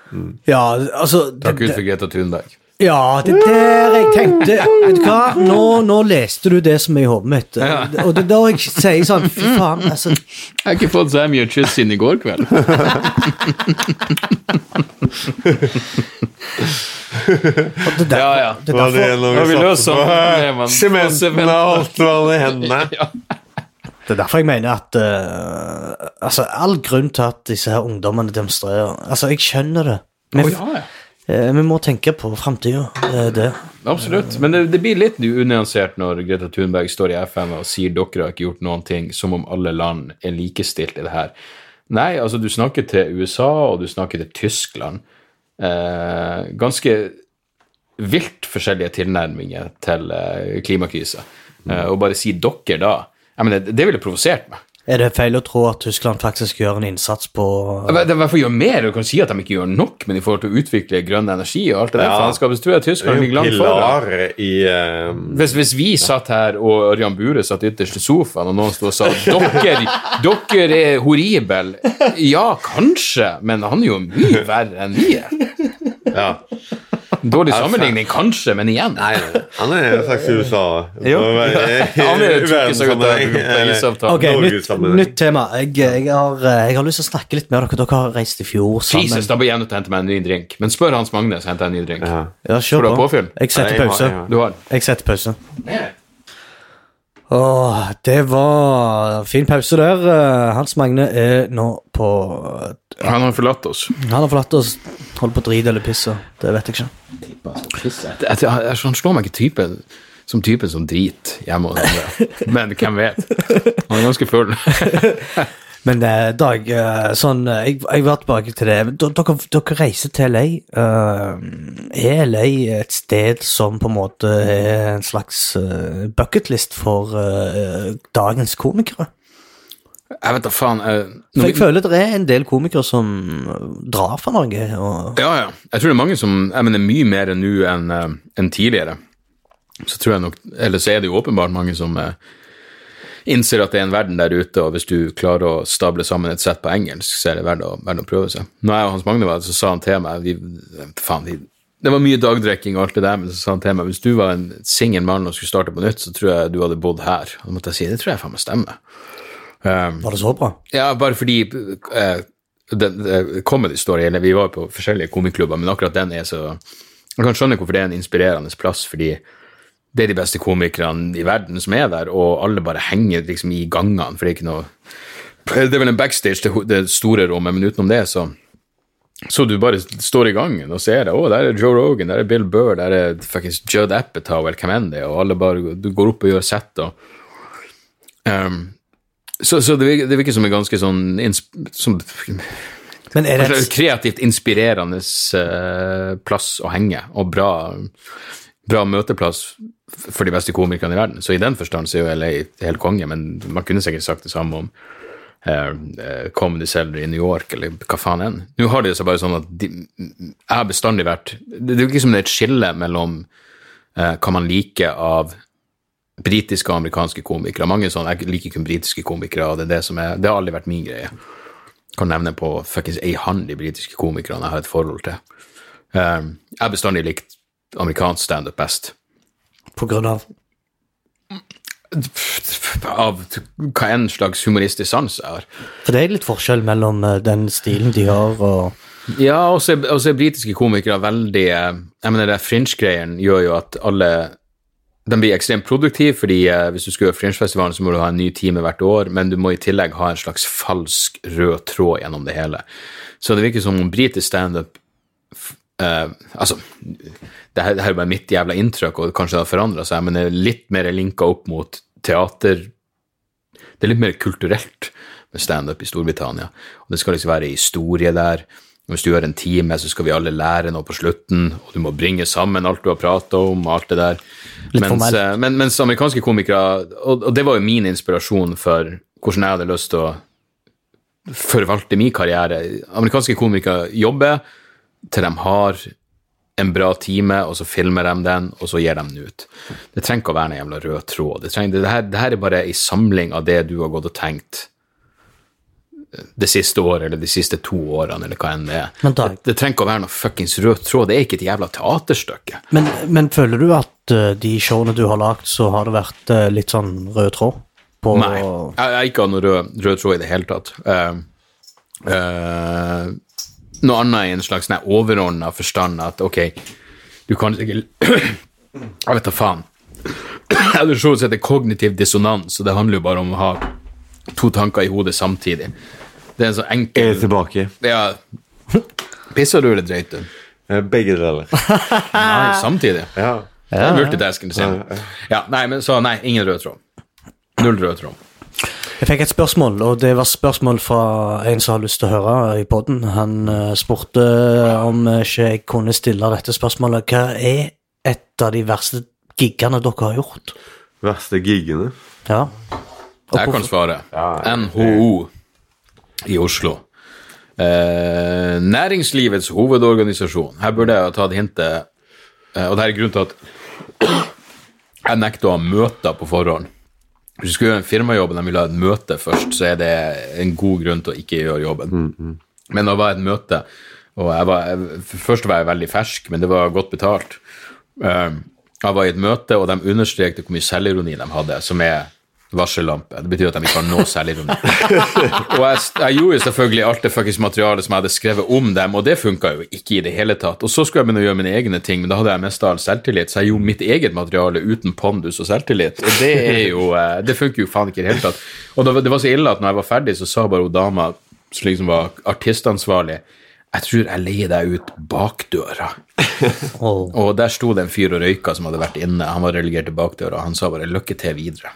A: Ja, altså
B: Takk Gud for Greta Thunberg.
A: Ja, det der jeg tenkte Vet du hva, nå, nå leste du det som er i hodet mitt. Og det er da jeg sier sånn Fy faen, altså
B: Jeg har ikke fått så mye kyss siden i går kveld.
A: og det der,
B: Ja, ja.
A: Det er
C: Var det
A: derfor,
B: vi
C: vi
B: løst
C: satte
B: sånn
C: på
B: problemene på
C: sementen
B: sementen?
C: og holdt hverandre i hendene?
B: Ja.
A: det er derfor jeg mener at eh, Altså, all grunn til at disse her ungdommene demonstrerer Altså, jeg skjønner det. Vi,
B: Å, ja, ja.
A: Eh, vi må tenke på framtida. Det.
B: Absolutt. Men det, det blir litt unyansert når Greta Thunberg står i FN og sier dere har ikke gjort noen ting, som om alle land er likestilt i det her. Nei, altså du snakker til USA, og du snakker til Tyskland. Eh, ganske vilt forskjellige tilnærminger til eh, klimakrisa. Eh, og bare si dere da jeg mener, det, det ville provosert meg.
A: Er det feil å tro at Tyskland faktisk gjør en innsats på
B: Det er i gjøre mer. Du kan si at de ikke gjør nok, men i forhold til å utvikle grønn energi og alt det der
C: Ja.
B: faenskapet, så tror jeg Tyskland ligger langt foran.
C: I eh,
B: Hvis, hvis vi satt her, og Ørjan Bure satt ytterst i sofaen, og noen sto og sa dere, dere er horrible Ja, kanskje, men han er jo mye verre enn vi er.
C: Ja.
B: Dårlig sammenligning, kanskje, men igjen.
C: Nei, han er faktisk i USA.
B: Jo. Han er jo tjukke seg ut av
C: Verdenssammenheng,
B: isavtalen.
A: Ok, nytt, nytt tema. Jeg, jeg, har, eh, jeg har lyst til å snakke litt med dere. Dere har reist i fjor sammen.
B: Jesus, da blir jeg nødt til å hente meg en ny drink. Men spør Hans Magne, så henter jeg en ny drink.
C: Ja.
A: Ja,
B: Får du ha påfyll?
A: Jeg setter
C: Nei, jeg har-
A: pause.
C: jeg har-
B: Du har
A: Jeg setter pause. Åh, det var fin pause der. Eh, Hans Magne er nå på
B: Han har forlatt oss.
A: Han har forlatt oss. Holder på å drite eller pisse. Det vet jeg ikke.
B: Det, jeg, jeg, han slår meg ikke typen som typen som driter hjemme hos andre. Men hvem vet? Han er ganske full.
A: Men eh, Dag, eh, sånn, eh, jeg, jeg var tilbake til det. D- Dere, dere reiser til LA. Uh, er LA et sted som på en måte er en slags uh, bucketlist for uh, dagens komikere?
B: Jeg vet da faen. uh,
A: For jeg
B: vi-
A: føler det er en del komikere som drar fra Norge. Og,
B: Ja, ja. Jeg tror det er mange som Jeg mener mye mer nå enn eh, enn tidligere. Så tror jeg nok Eller så er det jo åpenbart mange som eh, innser at det er en verden der ute, og hvis du klarer å stable sammen et sett på engelsk, så er det verdt å, verdt å prøve seg. Når jeg og Hans Magne var der, så sa han til meg vi, Faen, vi, det var mye dagdrikking og alt det der, men så sa han til meg hvis du var en singel mann og skulle starte på nytt, så tror jeg du hadde bodd her. Og da måtte jeg si det tror jeg faen meg stemmer. Um,
A: var det så bra?
B: ja, bare fordi uh, den, uh, Comedy Story, eller vi var på forskjellige komiklubber, men akkurat den er så Jeg kan skjønne hvorfor det er en inspirerende plass, fordi det er de beste komikerne i verden som er der, og alle bare henger liksom i gangene, for det er ikke noe Det er vel en backstage til det store rommet, men utenom det, så så du bare står i gangen og ser det. Å, der er Joe Rogan, der er Bill Burr, der er fuckings Judd Apatow eller hvem enn det er, og alle bare Du går opp og gjør sett og um, så, så det, virker, det virker som en ganske sånn som,
A: Men er det et,
B: kreativt inspirerende eh, plass å henge, og bra, bra møteplass for de beste komikerne i verden. Så i den forstand så er jo LA helt konge, men man kunne sikkert sagt det samme om eh, eh, Comedy Cellar i New York, eller hva faen enn. Nå har det seg bare sånn at de, jeg har bestandig vært Det er jo ikke det er et skille mellom eh, hva man liker av britiske og amerikanske komikere. Mange sånn, Jeg liker kun britiske komikere, og det er det som er Det har aldri vært min greie. Jeg Kan nevne på fuckings ei hand de britiske komikerne jeg har et forhold til. Um, jeg har bestandig likt amerikansk standup best.
A: På grunn av
B: Av hva enn slags humoristisk sans er.
A: For det er litt forskjell mellom eh, den stilen de har, og
B: Ja, og så er- britiske komikere veldig eh, Jeg mener, det fringe-greien gjør jo at alle de blir ekstremt produktive, fordi eh, hvis du skal gjøre Fringe-festivalen, så må du ha en ny time hvert år, men du må i tillegg ha en slags falsk rød tråd gjennom det hele. Så det virker som om britisk standup eh, Altså, det her, det her er bare mitt jævla inntrykk, og kanskje det har forandra seg, men det er litt mer linka opp mot teater Det er litt mer kulturelt med standup i Storbritannia, og det skal liksom være historie der. Hvis du gjør en time, så skal vi alle lære noe på slutten, og du må bringe sammen alt du har prata om, alt det der. Mens, eh, men, mens amerikanske komikere, og, og det var jo min inspirasjon for hvordan jeg hadde lyst til å forvalte min karriere. Amerikanske komikere jobber til de har en bra time, og så filmer de den, og så gir de den ut. Det trenger ikke å være en jævla rød tråd. Det, trenger, det, her, det her er bare ei samling av det du har gått og tenkt det siste året, eller de siste to årene, eller hva enn det er.
A: Dag-
B: det, det trenger ikke å være noe fuckings rød tråd. Det er ikke et jævla teaterstykke.
A: Men, men føler du at eh, de showene du har lagd, så har det vært eh, litt sånn rød tråd? På,
B: Nei, jeg jeg har ikke hatt noe rød, rød tråd i det hele tatt. Uh, eh, noe annet i en slags sånn overordna forstand at ok, du kan ikke Jeg vet da faen. Det heter Kognitiv dissonans, og det handler jo bare om å ha to tanker i hodet samtidig. Det er en sånn
C: Er
B: enkel
C: jeg tilbake?
B: Ja. Pisser du eller dreit du?
C: Eh, Begge deler.
B: Nei, samtidig.
C: Ja.
B: Det er multitasking. ja. jeg. Ja, nei, men så nei, ingen rød tråd. Null rød tråd.
A: Jeg fikk et spørsmål, og det var spørsmål fra en som har lyst til å høre i poden. Han eh, spurte om ikke jeg kunne stille dette spørsmålet. Hva er et av de verste giggene dere har gjort?
C: Verste gigene.
A: Ja. Og
B: Jeg kan svare.
C: Ja,
B: NHO i Oslo. Eh, næringslivets hovedorganisasjon. Her burde jeg ha tatt hintet, eh, og det her er grunnen til at jeg nekter å ha møter på forhånd. Hvis du skal gjøre en firmajobb og de vil ha et møte først, så er det en god grunn til å ikke gjøre jobben. Men det var et møte Og jeg var, jeg, først var jeg veldig fersk, men det var godt betalt. Um, jeg var i et møte, og de understrekte hvor mye selvironi de hadde, som er varsellampe. Det betyr at de ikke har noe selvironi. og jeg, jeg gjorde selvfølgelig alt det fuckings materialet som jeg hadde skrevet om dem, og det funka jo ikke i det hele tatt. Og så skulle jeg begynne å gjøre mine egne ting, men da hadde jeg mest av all selvtillit, så jeg gjorde mitt eget materiale uten pondus og selvtillit, og det er jo eh, Det funker jo faen ikke i det hele tatt. Og det var så ille at når jeg var ferdig, så sa bare hun dama som liksom var artistansvarlig jeg tror jeg leier deg ut bakdøra.
A: Oh.
B: Og der sto det en fyr og røyka som hadde vært inne. Han var relegert til bakdøra, og han sa bare 'lykke til videre'.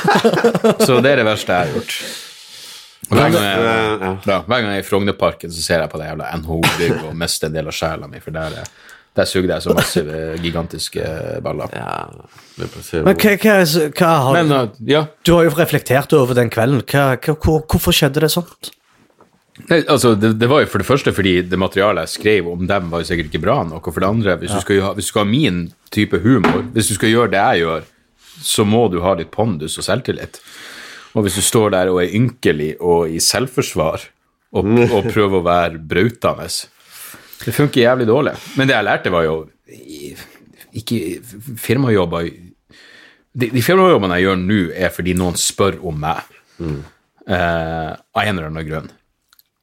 B: så det er det verste jeg har gjort. Og Hver gang jeg,
C: Ja.
B: ja, hver gang jeg er i Frognerparken, så ser jeg på det jævla NHO-bygget og mister en del av sjela mi, for der, er- der sugde jeg så massive, gigantiske baller.
C: Ja, er
A: Men hva, hva, hva har
B: Men uh, ja,
A: Du har jo reflektert over den kvelden. Hva, hva, hvorfor skjedde det sånt?
B: Nei, altså, det, det var jo for det første fordi det materialet jeg skrev om dem, var jo sikkert ikke bra nok. Og for det andre, hvis, du skal, hvis du skal ha min type humor, hvis du skal gjøre det jeg gjør, så må du ha litt pondus og selvtillit. Og hvis du står der og er ynkelig og i selvforsvar og, og prøver å være brautende Det funker jævlig dårlig. Men det jeg lærte, var jo ikke firmajobber De, de firmajobbene jeg gjør nå, er fordi noen spør om meg. Eh, av en eller annen grunn.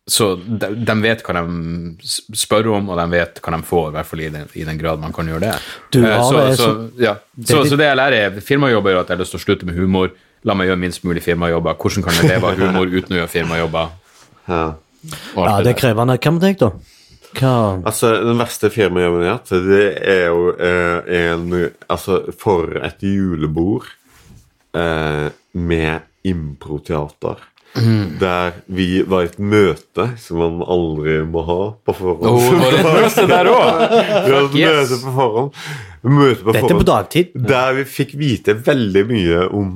B: Så de, de vet hva de spør om, og de vet hva de får, i hvert fall i den, i den grad man kan gjøre det.
A: Du
B: ja,
A: har
B: så,
A: det
B: så, ja. så,
A: det-
B: så det jeg lærer, er firmajobber, er at jeg har lyst til å slutte med humor. La meg gjøre minst mulig firmajobber. Hvordan kan jeg leve av humor uten å gjøre firmajobber?
C: Ja.
A: Ja, det er krevende. Hva med deg, da? Hva
C: Altså, Den verste firmajobben jeg har hatt, det er jo eh, en Altså, for et julebord eh, med improteater. Der vi var i et møte som man aldri må ha på forhånd.
B: Oh, var det et møte der òg?
C: vi hadde et
B: yes.
C: møte på forhånd. Møte på
A: Dette er
C: forhånd.
A: på dagtid.
C: Der vi fikk vite veldig mye om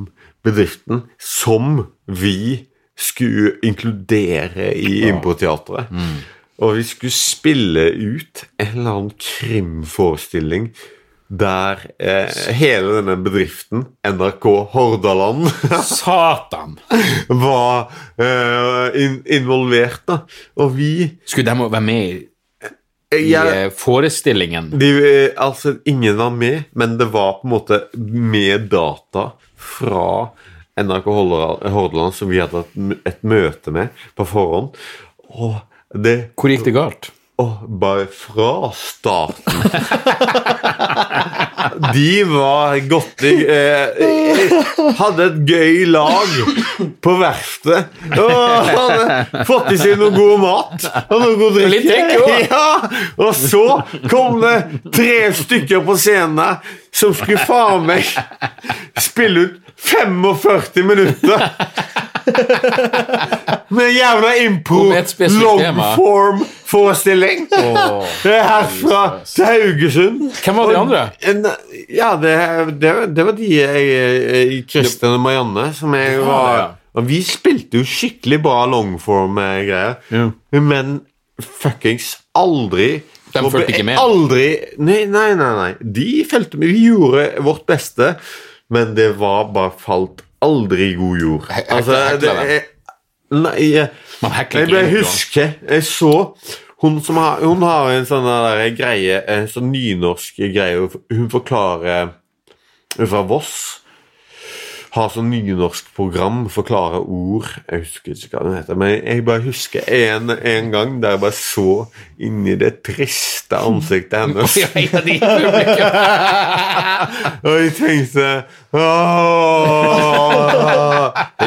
C: bedriften som vi skulle inkludere i improteatret. Og vi skulle spille ut en eller annen krimforestilling der eh, hele denne bedriften, NRK Hordaland,
B: Satan!
C: var eh, in involvert. da. Og vi
B: Skulle de være med i, i
C: jeg,
B: eh, forestillingen?
C: De, eh, altså, ingen var med, men det var på en måte med data fra NRK Hordaland som vi hadde hatt et møte med på forhånd. Og det
B: Hvor gikk det galt?
C: Og bare fra starten De var godt i eh, Hadde et gøy lag på verftet. Og hadde fått i seg noe god mat og noe god drikke. Ja, og så kom det tre stykker på scenen som skulle faen meg spille ut 45 minutter. Med jævla impro longform-forestilling. Det er herfra til Haugesund.
B: Hvem var de andre?
C: Ja, det, det, det var de jeg, Kristian og Marianne som jeg
B: var
C: og Vi spilte jo skikkelig bra longform-greier,
B: Ja.
C: men fuckings aldri
B: De fulgte ikke med?
C: Aldri Nei, nei, nei. nei. De fulgte med. Vi gjorde vårt beste, men det var bare falt aldri god jord.
B: He-
C: Altså, det er Nei, jeg,
B: jeg,
C: jeg
B: ikke
C: ble
B: improen.
C: huske Jeg så hun, som har, hun har en sånn der greie En sånn nynorsk greie Hun forklarer Hun er fra Voss har sånn nynorsk program, forklarer ord Jeg husker ikke hva den heter, men jeg bare husker en, en gang der jeg bare så inni det triste ansiktet hennes. Og jeg tenkte Åh,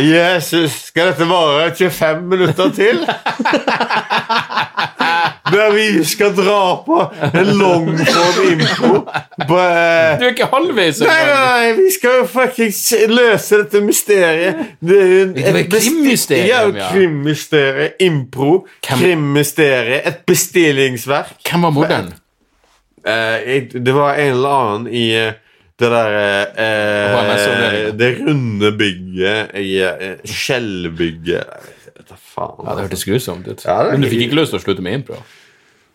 C: Jesus, skal dette vare 25 minutter til? Der vi skal dra på en longform impro på
B: Du er ikke halvveis
C: Nei, nei, nei, vi skal jo fuckings løse dette mysteriet. Det er jo et
B: krimmysterium,
C: Ja, krimmysterium. Impro.
B: Krimmysterium,
C: Krimmysteriet. Et bestillingsverk.
B: Hvem var morderen?
C: Eh, det var en eller annen i eh, det der eh. Det runde bygget i Skjellbygget faen.
B: Ja, Det hørtes grusomt ut.
C: Ja,
B: Men du fikk
C: ikke-
B: lyst til å slutte med impro?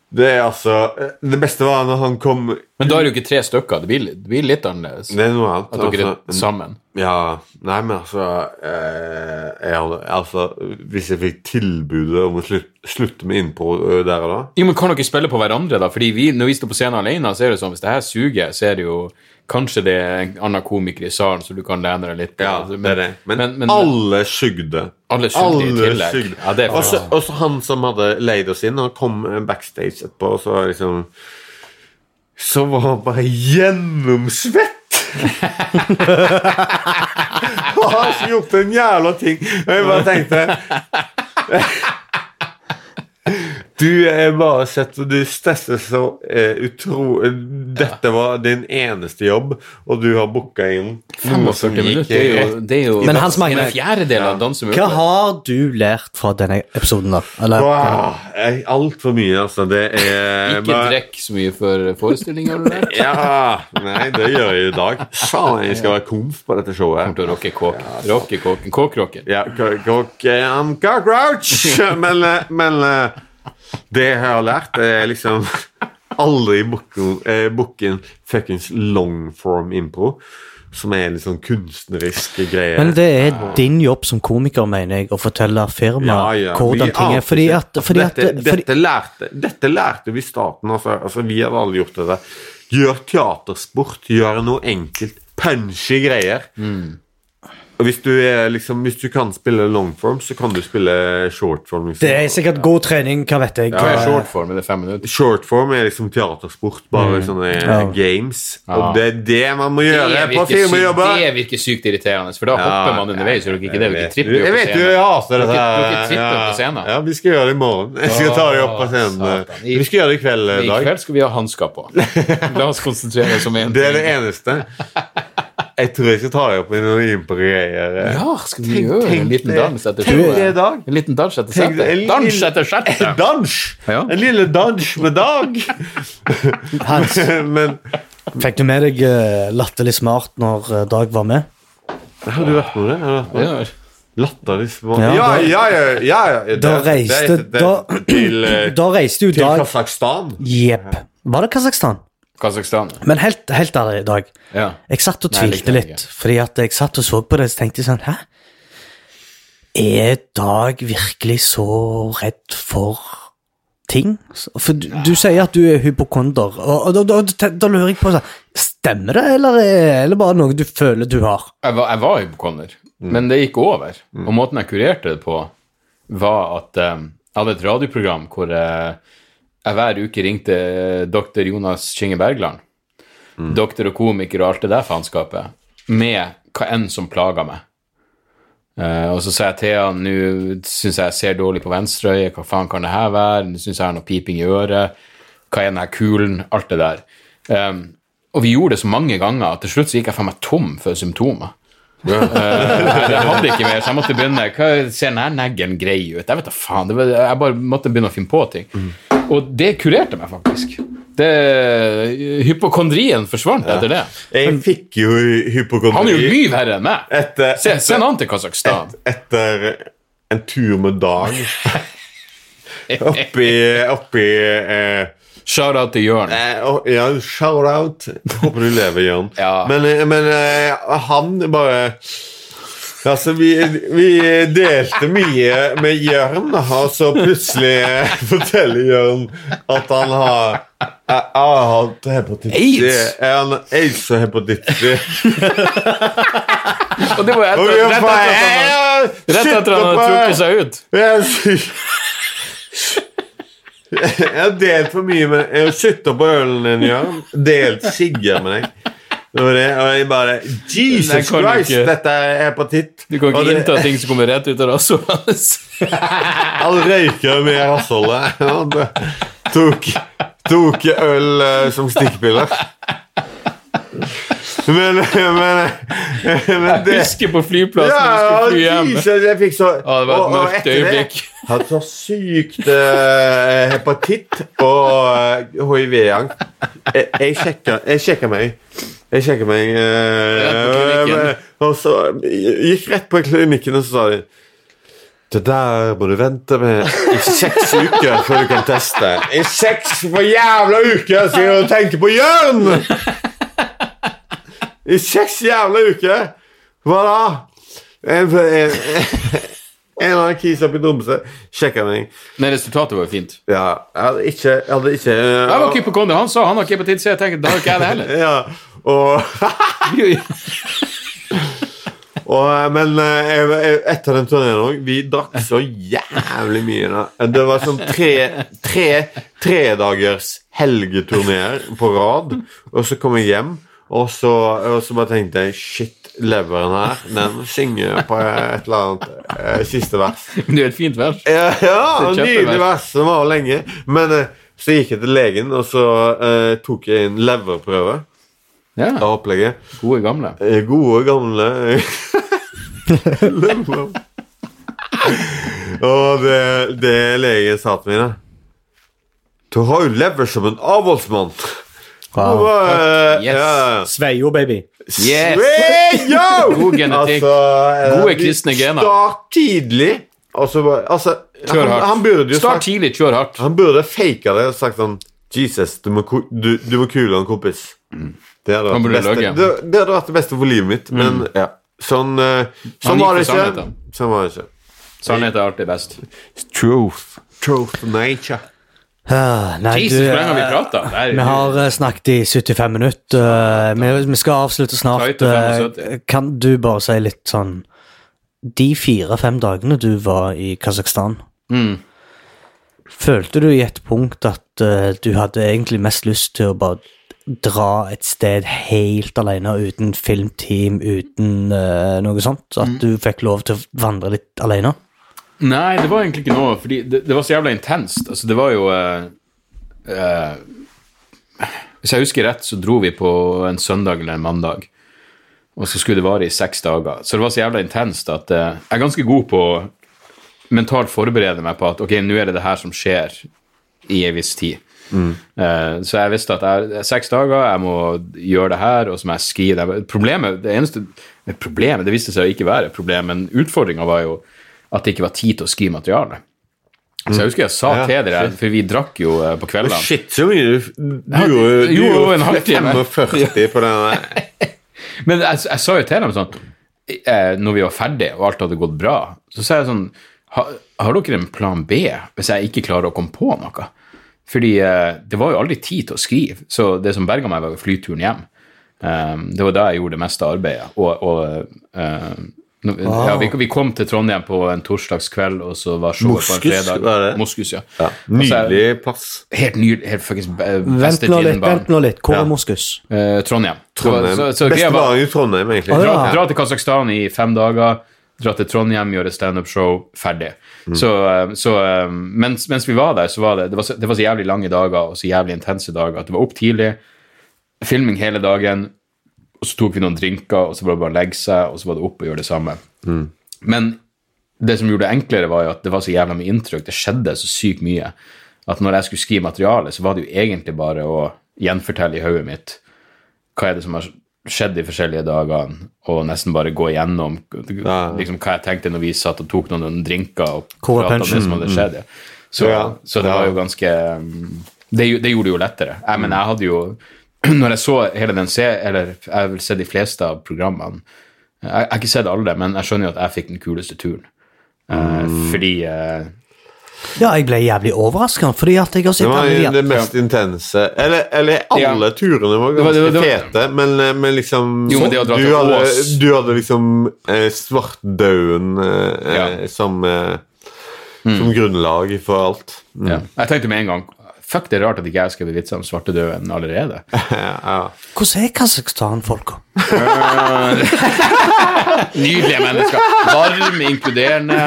C: Det er altså eh, Det beste var når han kom
B: Men da er det jo ikke tre stykker. Det blir, det blir litt annerledes.
C: Det er noe annet.
B: At dere
C: altså,
B: er sammen.
C: Ja, nei, men altså, eh, jeg altså Hvis jeg fikk tilbudet om å slutte, slutte med impro der og da
B: Jo, men Kan dere spille på hverandre, da? Fordi vi, Når vi står på scenen alene, så er det sånn hvis det her suger, så er det jo kanskje det er en annen komiker i salen, så du kan lene deg litt.
C: Ja,
B: Altså,
C: det er det. Men,
B: men, men
C: alle sugde.
B: Alle sugde i tillegg.
C: sugde.
B: Ja, det er
C: Og så-
B: bra.
C: Og så han som hadde leid oss inn, han kom eh, backstage etterpå, og så liksom Så var han bare gjennomsvett! Og han har ikke gjort en jævla ting. Og jeg bare tenkte Du er bare sett du stresser så eh, utro Dette var din eneste jobb, og du har booka inn noe som
B: 45
C: gikk
B: minutter, det er jo, det er jo
A: Men Hans Magne-
B: en fjerdedel av Danse med
A: Hva har du lært fra denne episoden, da? Eller,
C: Altfor mye, altså. Det er
B: Ikke
C: bare-
B: drikk så mye før forestillinga, har du lært?
C: Ja, nei, det gjør jeg i dag. Faen, jeg skal være komf på dette showet.
B: Kommer til å rocke kåken. Rocke kåken. Kåkrocken.
C: Ja, cock- cock- I'm cockroach! Men, eh, men eh, det jeg har lært, er liksom aldri booke eh, en fuckings longform impro, som er litt sånn kunstneriske greier.
A: men det er din jobb som komiker, mener jeg, å fortelle firmaet hvordan
C: vi
A: ting er. Fordi at, fordi at
C: dette,
A: fordi,
C: dette, lærte, dette lærte vi i starten. Altså, altså, vi hadde aldri gjort det. Gjør teatersport, gjør noe enkelt. Punchy greier. Og hvis du, er, liksom, hvis du kan spille longform, så kan du spille shortform. Liksom.
A: Det er sikkert god trening, hva vet jeg.
B: Hva er
A: Eh,
B: shortform? Er fem minutter?
C: Shortform er liksom teatersport, bare sånne
A: Ja.
C: games.
B: Ja.
C: Og det er det man må gjøre
B: Det
C: på firmajobber.
B: det virker sykt irriterende, for da hopper man underveis. Gjør dere ikke det? Dere tripper jo
C: Jeg
B: på
C: vet jo,
B: scenen.
C: jeg hater dette.
B: Dere- dere
C: ja.
B: på scenen.
C: Ja, vi skal gjøre det i morgen. Jeg skal ta det opp på scenen. Vi skal gjøre det i kveld,
B: I
C: Dag.
B: kveld skal vi ha hansker på. La oss konsentrere oss om én
C: Det er det eneste. Jeg tror jeg skal ta opp i noen impro-greier.
B: Ja, skal vi
C: Tenk-
B: gjøre
C: tenk
B: en liten dans etter?
C: Dag.
B: En liten dans etter settet. Dans etter
C: En
B: settet!
C: dans!
B: Ja.
C: En lille dans med Dag.
A: Hans,
C: Men
A: fikk du med deg eh, Latterlig smart når eh, Dag var med?
C: Har du vært med det? Har du vært med?
B: Ja.
C: Latterlig smart.
A: Ja,
C: Ja, ja, ja. ja, ja.
A: Da reiste da,
C: eh,
A: da reiste jo
C: til Kasakhstan.
A: Jepp. Var det Kasakhstan?
B: Kasakhstan.
A: Men helt, helt ærlig, Dag.
B: Ja.
A: Jeg satt og tvilte
B: Nei,
A: litt, fordi at jeg satt og så på det, så tenkte jeg sånn Hæ? Er Dag virkelig så redd for ting? For du, du sier at du er hypokonder, og, og da, og da, da lurer jeg på sånn Stemmer det, eller er det bare noe du føler du har?
B: Jeg var, jeg var hypokonder, men det gikk over. Og måten jeg kurerte det på, var at um, jeg hadde et radioprogram hvor eh, jeg hver uke ringte doktor Jonas Kinge Bergland, doktor og komiker og alt det der faenskapet, med hva enn som plaga meg. Uh, og så sa jeg til han nå syns jeg jeg ser dårlig på venstre øye, hva faen kan det her være? Nå syns jeg jeg har noe piping i øret, hva er den her kulen? Alt det der. Um, og vi gjorde det så mange ganger at til slutt så gikk jeg faen meg tom for symptomer. Eh, jeg hadde ikke mer, så jeg måtte begynne Hva Ser denne neglen grei ut? Jeg vet da faen. Var, jeg bare måtte begynne å finne på ting. Og det kurerte meg faktisk. Det, hypokondrien forsvant etter det.
C: Jeg fikk jo hypokondri
B: Han er jo mye verre enn meg.
C: etter,
B: Se,
C: etter,
B: Send han til Kasakhstan.
C: etter en tur med Dag oppi, oppi eh,
B: Shout-out til Jørn.
C: eh, Ja, shout-out. Håper du lever, Jørn.
B: Ja.
C: Men, eh, men eh, han bare Altså, vi, vi delte mye med Jørn, og så plutselig eh, forteller Jørn at han har jeg har hatt hepatitt
B: AIDS?
C: Han AIDS og hepatitt C.
B: Og det var jo
C: Og
B: rett etter at han,
C: «Eh,
B: etter han hadde trukket seg ut.
C: jeg har delt for mye med Jeg har sutta på ølen din, Jørn. Delt sigger med deg. Det var det, og jeg bare Jesus Christ,
B: ikke.
C: dette er hepatitt.
B: Du kan ikke
C: det-
B: innta ting som kommer rett ut av rasshølet hans.
C: Han røyker med rassholdet. Han tok, tok øl eh, som stikkpiller. Men, men, men det
B: Husker på flyplassen
C: Ja,
B: vi skulle fly hjem.
C: Jesus, jeg fikk så
B: Ja, det var et mørkt
C: etter det
B: øyeblikk.
C: Hadde så sykt uh, hepatitt og uh, hiv-angst. Jeg, jeg, sjekka, jeg sjekka meg. Jeg sjekka meg eh,
B: klinikken.
C: Og så gikk rett på klinikken, og så sa de Det der må du vente med i seks uker før du kan teste. I seks for jævla uker siden du tenker på Jørn! I seks jævla uker! Hva da? En, en, en eller annen kis oppe i Tromsø sjekka meg.
B: Men resultatet var jo fint.
C: Ja, jeg hadde ikke, jeg hadde ikke
B: Jeg var hypokonder. Han sa han har hepatitt C. Jeg tenkte da har ikke jeg det heller.
C: Ja, og Og, eh, men eh, etter den turneen òg Vi drakk så jævlig mye. Det var sånn tre, tre tredagers helgeturneer på rad. Og så kom jeg hjem, og så, og så bare tenkte jeg Shit, leveren her, den synger på et eller annet eh, siste vers.
B: Det er et fint vers.
C: Ja, ja nydelig vers. Den varer lenge. Men eh, så gikk jeg til legen, og så eh, tok jeg en leverprøve
B: Ja,
C: av opplegget.
B: Gode gamle.
C: Eh, Gode, gamle Lever. Og det, det legen sa til meg, da Du har jo lever som en avholdsmann.
A: Wow.
C: Uh,
B: Yes.
C: ja.
A: Sveio, baby.
B: Yes!
C: Sveio!
B: God genetikk.
C: eh,
B: Gode kristne gener.
C: Start tidlig. Altså, Altså,
B: Kjør
C: han,
B: hardt.
C: han burde jo
B: Start
C: sagt
B: tidlig, kjør hardt.
C: Han burde faka det og sagt sånn Jesus, du må, du, du må kule en kompis. Det hadde, vært det, beste, det, det hadde vært det beste for livet mitt, men ja. Sånn, uh, sånn var det ikke. Sånn var det ikke.
B: Sannhet er alltid best.
C: Truth. Truth nature.
A: Ah, nei,
B: Jesus, hvor lenge har vi
A: eh,
B: prata?
A: Vi har eh, snakket i 75 minutter. eh, vi, skal avslutte snart.
B: Tighte
A: eh,
B: 75.
A: kan du bare si litt sånn De fire-fem dagene du var i Kasakhstan,
B: Mm.
A: følte du i et punkt at uh, du hadde egentlig mest lyst til å bare dra et sted helt alene, uten filmteam, uten eh, noe sånt? At
B: Mm.
A: du fikk lov til å vandre litt alene?
B: Nei, det var egentlig ikke noe, fordi det, det var så jævla intenst. Altså, det var jo eh, eh, Hvis jeg husker rett, så dro vi på en søndag eller en mandag. Og så skulle det vare i seks dager. Så det var så jævla intenst at eh, jeg er ganske god på å mentalt forberede meg på at ok, nå er det det her som skjer i en viss tid. Eh, så jeg visste at jeg, seks dager, jeg må gjøre det her, og så må jeg skrive det. Problemet, det eneste problemet, det viste seg å ikke være et problem, men utfordringa var jo at det ikke var tid til å skrive materiale. Så jeg husker jeg sa
C: Ja,
B: til dere, for vi drakk jo eh, på kveldene
C: Shit, så mye du Du gjorde
B: en halvtime.
C: 45 på den der.
B: Men jeg, jeg sa jo til dem sånn eh, Når vi var ferdige og alt hadde gått bra, så sa jeg sånn ha, Har dere en plan B hvis jeg ikke klarer å komme på noe? Fordi eh, det var jo aldri tid til å skrive, så det som berga meg, var flyturen hjem. Um, det var da jeg gjorde det meste av arbeidet. Og, og eh, nå- ja, vi, vi kom til Trondheim på en torsdagskveld, og så var showet på en fredag.
C: var det?
B: Moskus, ja.
C: Ja,
B: Og så er-
C: nydelig plass.
B: Helt nydelig. Helt faktisk
A: Vent
B: beste
A: nå litt,
B: barn.
A: vent nå litt. Hvor
C: Ja.
A: er Moskus?
B: Eh, Trondheim.
C: Trondheim.
B: Så, så, så
C: Beste
B: var-
C: i Trondheim, egentlig.
A: Ah,
B: Dra,
A: ja.
B: dra til Kasakhstan i fem dager, dra til Trondheim, gjøre standup-show, ferdig. Så, eh, så eh, mens, mens vi var der, så var det, det, var så, det var så jævlig lange dager og så jævlig intense dager at det var opp tidlig, filming hele dagen, og så tok vi noen drinker, og så var det bare å legge seg, og så var det opp og gjøre det samme. Men det som gjorde det enklere, var jo at det var så jævla mye inntrykk, det skjedde så sykt mye, at når jeg skulle skrive materiale, så var det jo egentlig bare å gjenfortelle i hodet mitt hva er det som har skjedd de forskjellige dagene, og nesten bare gå igjennom liksom, hva jeg tenkte når vi satt og tok noen drinker og pratet om det som hadde skjedd. Ja. Så, så det var jo ganske mm, det, det gjorde det jo lettere. Jeg, men jeg hadde jo Når jeg så hele den se, eller jeg har vel sett de fleste av programmene Jeg har ikke sett alle, men jeg skjønner jo at jeg fikk den kuleste turen. Mm. fordi eh,
A: Ja, jeg ble jævlig overraska, fordi at jeg har
C: Det var
A: alle
C: jo det mest intense Eller, eller alle
B: Ja.
C: turene var
B: Det var-
C: ganske
B: det var- det var-
C: fete, men, eh, men liksom
B: Jo, men
C: du, hadde, du hadde liksom eh, svartdauden eh,
B: Ja.
C: eh, som, eh, som grunnlag for alt.
B: ja. Jeg tenkte med en gang Fuck, det er rart at ikke jeg har skrevet vitser om svartedauden allerede.
C: ja.
A: Hvordan er Kasakhstan-folka?
B: Nydelige mennesker. Varme, inkluderende.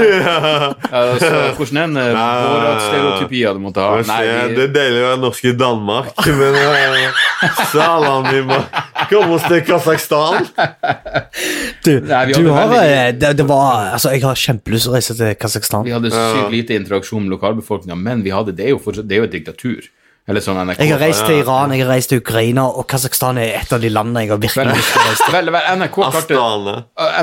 B: Altså, hvordan en Borat-stereotypi hadde måttet ha. Nei, vi,
C: Det er deilig å være norsk i Danmark, men uh, Salam, vi må komme oss til Kasakhstan.
A: Du,
B: Nei,
A: du har
B: veldig-
A: eh, det, det var Altså, jeg har kjempelyst til å reise til Kasakhstan.
B: vi hadde sykt lite interaksjon med lokalbefolkninga, men vi hadde, det, er jo fortsatt, det er jo et diktatur. Eller som NRK.
A: Jeg har reist til Iran, jeg har reist til Ukraina, og Kasakhstan er et av de landene jeg har virkelig lyst til å reise til.
B: vel, vel, NRK, kalte,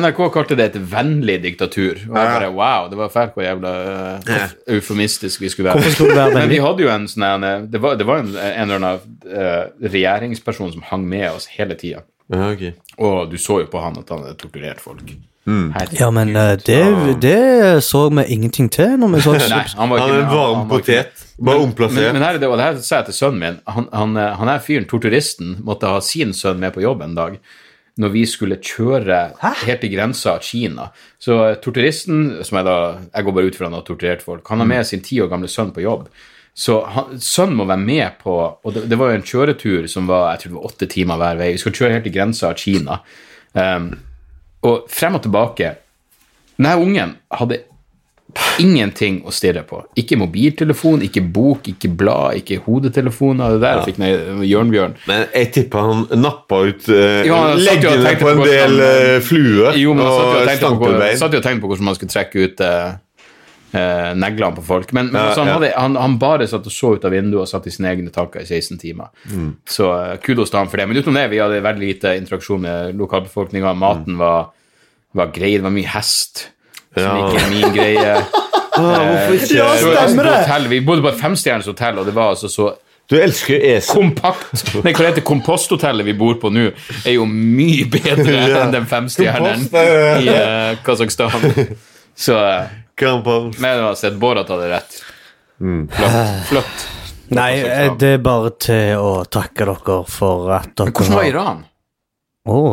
B: NRK kalte det et vennlig diktatur. Og jeg bare, wow, det var fælt hvor jævla uh, eufemistisk vi skulle være.
A: Hvorfor skulle være
B: Men vi hadde jo en sånn Det var, det var en, en eller annen uh, regjeringsperson som hang med oss hele tida.
C: Ja, okay.
B: Og du så jo på han at han hadde torturert folk. Mm.
A: Ja, men uh, det, det så vi ingenting til når vi så
B: Nei, han var
C: Han en varm potet. Bare
B: Men,
C: omplassert.
B: men her er det, og det her sa jeg til sønnen min. Han, han, eh, han er fyren, torturisten, måtte ha sin sønn med på jobb en dag når vi skulle kjøre helt til grensa av Kina. Så eh, torturisten, som jeg da Jeg går bare ut fra han har torturert folk, han har med sin ti år gamle sønn på jobb. Så han, sønnen må være med på Og det, det var jo en kjøretur som var jeg tror det var åtte timer hver vei. Vi skulle kjøre helt til grensa av Kina. Um, og frem og tilbake denne ungen hadde ingenting å stirre på. Ikke mobiltelefon, ikke bok, ikke blad, ikke hodetelefoner. Det der fikk jeg Jørnbjørn.
C: Men jeg tipper han nappa ut uh,
B: Ja, jo
C: leggene på en del
B: uh,
C: eh, fluer
B: og
C: stankelbein.
B: satt jo og tenkte på hvordan man skulle trekke ut uh, eh, neglene på folk. Men, men
C: Ja,
B: altså, han,
C: ja.
B: hadde, han, han bare satt og så ut av vinduet og satt i sine egne tanker i 16 timer.
C: Mm.
B: Så eh, kudos til han for det. Men utenom det, vi hadde veldig lite interaksjon med lokalbefolkninga. Maten var, var grei, det var mye hest. Som
C: Ja.
B: ikke er min greie.
C: Ah.
A: Ja, stemmer det!
B: Vi bodde på et femstjerners hotell, og det var altså så
C: Du elsker jo esel.
B: kompakt. Nei, hva heter komposthotellet vi bor på nå, er jo mye bedre
C: Ja.
B: enn den femstjerneren
C: Kompost, ja.
B: i uh, Kasakhstan. Så eh,
C: Kampost.
B: Men uansett, Borat hadde rett. Flott. flott.
A: Nei, eh, det er bare til å takke dere for at dere
B: Men hvordan var Iran?
A: Å,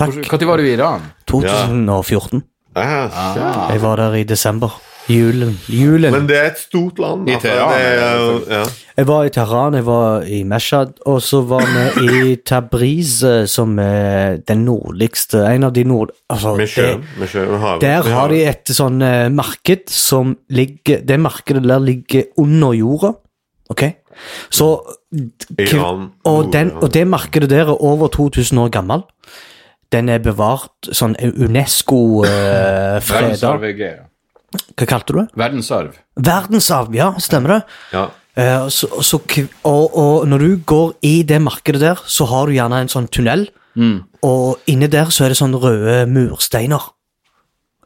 A: takk.
B: Når var du i Iran?
A: 2014.
C: Ja, ja.
A: Jeg var der i desember. Julen. Julen.
C: Men det er et stort land.
B: I
C: altså.
B: Teheran,
C: Det er, ja.
A: Jeg var i Teheran, jeg var i Meshad, og så var vi i Tabriz, eh, som er den nordligste En av de nord... Altså,
C: Med sjøen. Med sjøen havet.
A: der har de et sånn uh, marked som ligger Det markedet der ligger under jorda. Ok? Så
C: Iran,
A: og, den, og det markedet der er over 2000 år gammel. Den er bevart sånn UNESCO-freda
B: Verdensarvgreier.
A: Hva kalte du det?
B: Verdensarv.
A: Verdensarv, ja, stemmer det?
C: Ja.
A: Eh, så, så, og, og når du går i det markedet der, så har du gjerne en sånn tunnel, og inni der så er det sånn røde mursteiner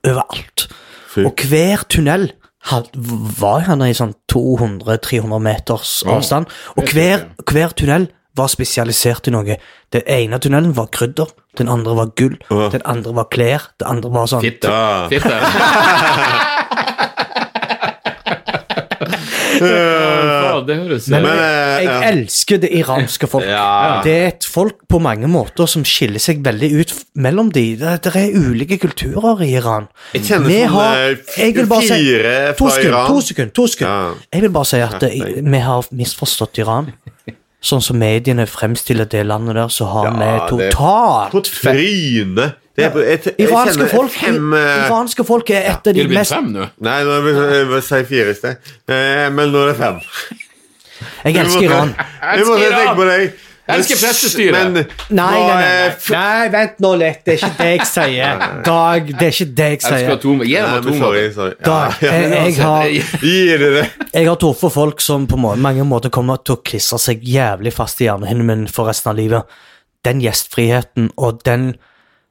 A: overalt.
C: Fy.
A: Og hver tunnel var gjerne i sånn 200-300 meters
B: avstand.
A: avstand, og
B: er
A: hver, hver tunnel var spesialisert i noe. Den ene tunnelen var krydder, den andre var gull,
C: oh.
A: den andre var klær, det andre var sånn
B: Fitte.
C: Ja.
B: Fitte. uh, det høres
A: Men,
C: Men, uh,
A: jeg
C: ja.
A: elsker det iranske folk.
C: Ja.
A: Det er et folk på mange måter som skiller seg veldig ut mellom de. Det, det er ulike kulturer i Iran.
C: Jeg kjenner
A: Vi
C: sånn,
A: har-
C: eh,
A: jeg vil bare si-
C: fire
A: To
C: fra Iran.
A: to sekunder. to sekunder.
C: Ja.
A: Jeg vil bare si at det, vi har misforstått Iran. Sånn som mediene fremstiller det landet der, så har
C: Ja,
A: vi
C: det-
A: totalt
C: På trynet. Det er, jeg, jeg, jeg
A: Iranske folk,
C: fem eh,
A: iranske folk er et av
B: Er
A: de mest
B: fem nå?
C: Nei, nå jeg si fire i sted. Eh, men nå er det fem.
A: Jeg elsker Iran.
C: Jeg må
B: elsker Iran. Jeg elsker prestestyret.
C: Men
A: Nei, nei, nei, nei, nei, vent nå litt. Det er ikke det jeg sier. Dag, det er ikke det jeg sier.
B: Gi dem atomer.
C: sorry, sorry.
A: Dag, jeg, jeg har. Jeg har truffet folk som på må- mange måter kommer til å klistre seg jævlig fast i hjernehinnen min for resten av livet. Den gjestfriheten og den,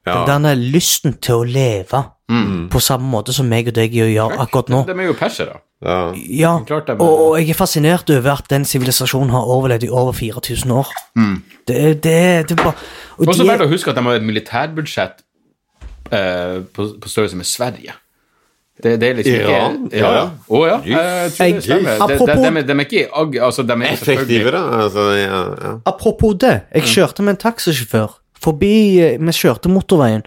C: Ja.
A: den der lysten til å leve på samme måte som meg og deg gjør akkurat nå.
B: De er jo persere.
C: Ja.
A: Ja,
B: det,
A: og,
B: men-
A: og jeg er fascinert over at den sivilisasjonen har overlevd i over 4000 år. Det, er- det, det er bare og
B: Også verdt å huske at de har et militærbudsjett eh, på, på størrelse med Sverige. Det, det er liksom
C: Iran?
B: ikke Ja, ja. Å ja. Jeg tror
A: Jeg-
B: det stemmer. De,
A: apropos-
B: de, de, de er ikke ag... Altså, de er
C: Effektive, da. Altså, ja, ja.
A: Apropos det, jeg kjørte med en taxisjåfør forbi eh, Vi kjørte motorveien,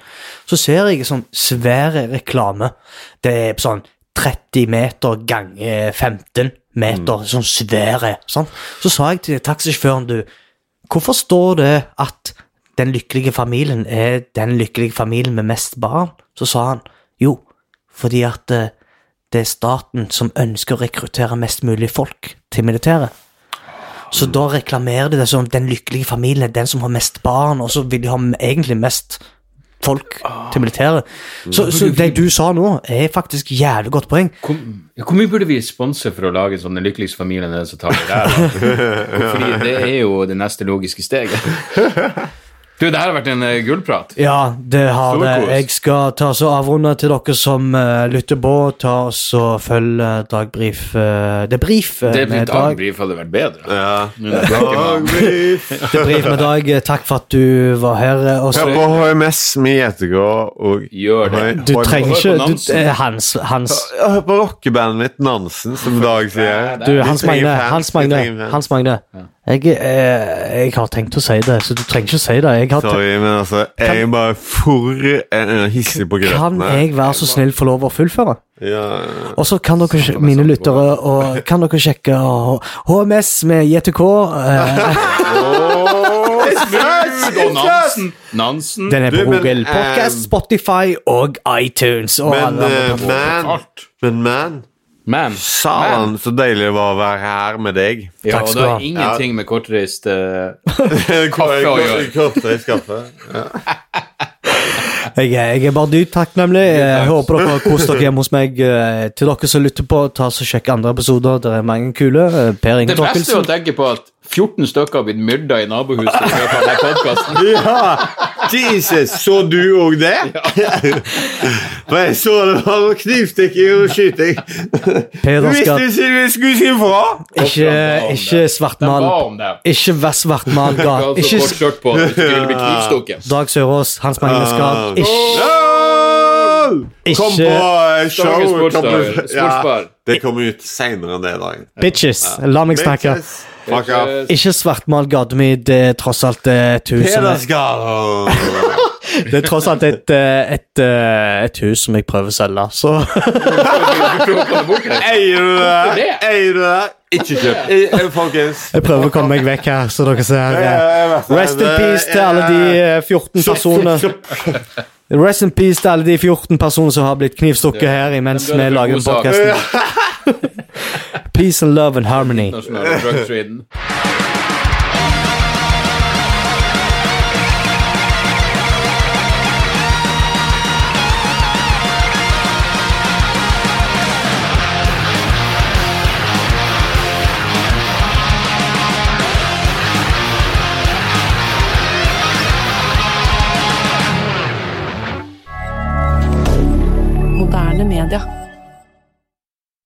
A: så ser jeg sånn svære reklame. Det er sånn 30 meter ganger 15 meter, sånn svære. Sånn. Så sa jeg til taxisjåføren, du, hvorfor står det at den lykkelige familien er den lykkelige familien med mest barn? Så sa han, jo, fordi at eh, det er staten som ønsker å rekruttere mest mulig folk til militæret. Så da reklamerer de det som den lykkelige familien er den som har mest barn, og så vil de ha egentlig mest folk til militæret. Så, så det du sa nå, er faktisk jævlig godt poeng.
B: Hvor, hvor mye burde vi sponse for å lage en sånn Den lykkeligste familien er den som tar det der? Fordi det er jo det neste logiske steget. Du, det her har vært en uh, gullprat.
A: Ja, det har det. Jeg skal ta så avrunde til dere som uh, lytter på. Ta så følg uh, Dagbrif uh, Det uh,
B: Det
A: med
B: Dag Dagbrif hadde vært bedre.
C: Ja.
B: Er.
C: Dagbrif.
A: Det er med Dag. Takk for at du var her. Også.
C: Hør på HMS med Gjetegård og
B: Gjør det.
A: du trenger ikke du, Hans, hans
C: Hør på rockebandet mitt Nansen, som Dag sier.
A: Du, Hans Magne. Hans Magne. Hans Magne. Jeg, eh, jeg har tenkt å si det, så du trenger ikke å si det. Jeg har
C: Sorry, men altså, jeg er bare for eh, hissig på
A: kan jeg være så snill få lov å fullføre?
C: Ja.
A: Og så kan dere, mine lyttere, og kan dere sjekke HMS med JTK. eh,
B: Nansen. Nansen.
A: Den er på
C: Du, men,
A: Google Podcast,
C: um,
A: Spotify og iTunes. Og
C: Men, eh, man, men man,
B: Man.
C: Salen, så deilig det var å være her med deg.
B: Ja,
A: Takk
B: og det har
A: ha.
B: ingenting med kortreist eh,
C: Kaffe
B: å gjøre.
C: Kortreist kaffe.
A: Jeg, er- jeg er bare dypt takknemlig. Jeg håper dere har kost dere hjemme hos meg. Eh, Til dere som lytter på, ta og sjekk andre episoder. Det er mange kule. Eh, Per Inge
B: Det beste er å tenke på at 14 stykker har blitt myrda i nabohuset i løpet av denne podkasten.
C: Ja! Jesus, så du òg det? For jeg så det var knivstikking og skyting.
A: Peder skal
C: Hvis du skulle si ifra!
A: ikke, ikke svartmal. Ikke vær svartmal
B: så
A: Ikke
B: ikke.
A: Dag Sørås, Hans Magne Skad. Ikke
C: Kom
A: Ikke-
C: på eh, show. Kom på-
B: ja,
C: det kommer ut seinere enn det i dag.
A: bitches. La meg snakke.
C: Bitches. Fuck off.
A: Ikke svartmal gata. Det er tross alt et hus som er. Det er tross alt et, eh, et, eh, et hus som jeg prøver å selge, så
C: Eier du det? Eier du det? Ikke kjøp. Eh, Folkens.
A: Jeg prøver å komme meg vekk her, så dere ser.
C: Ja,
A: eh. Rest in peace til alle de eh, 14 personene Rest in peace til alle de 14 personene som har blitt knivstukket her imens vi lager
B: god
A: podkasten. Peace and love and harmony.
B: Nasjonale drugtraden.
D: Moderne media.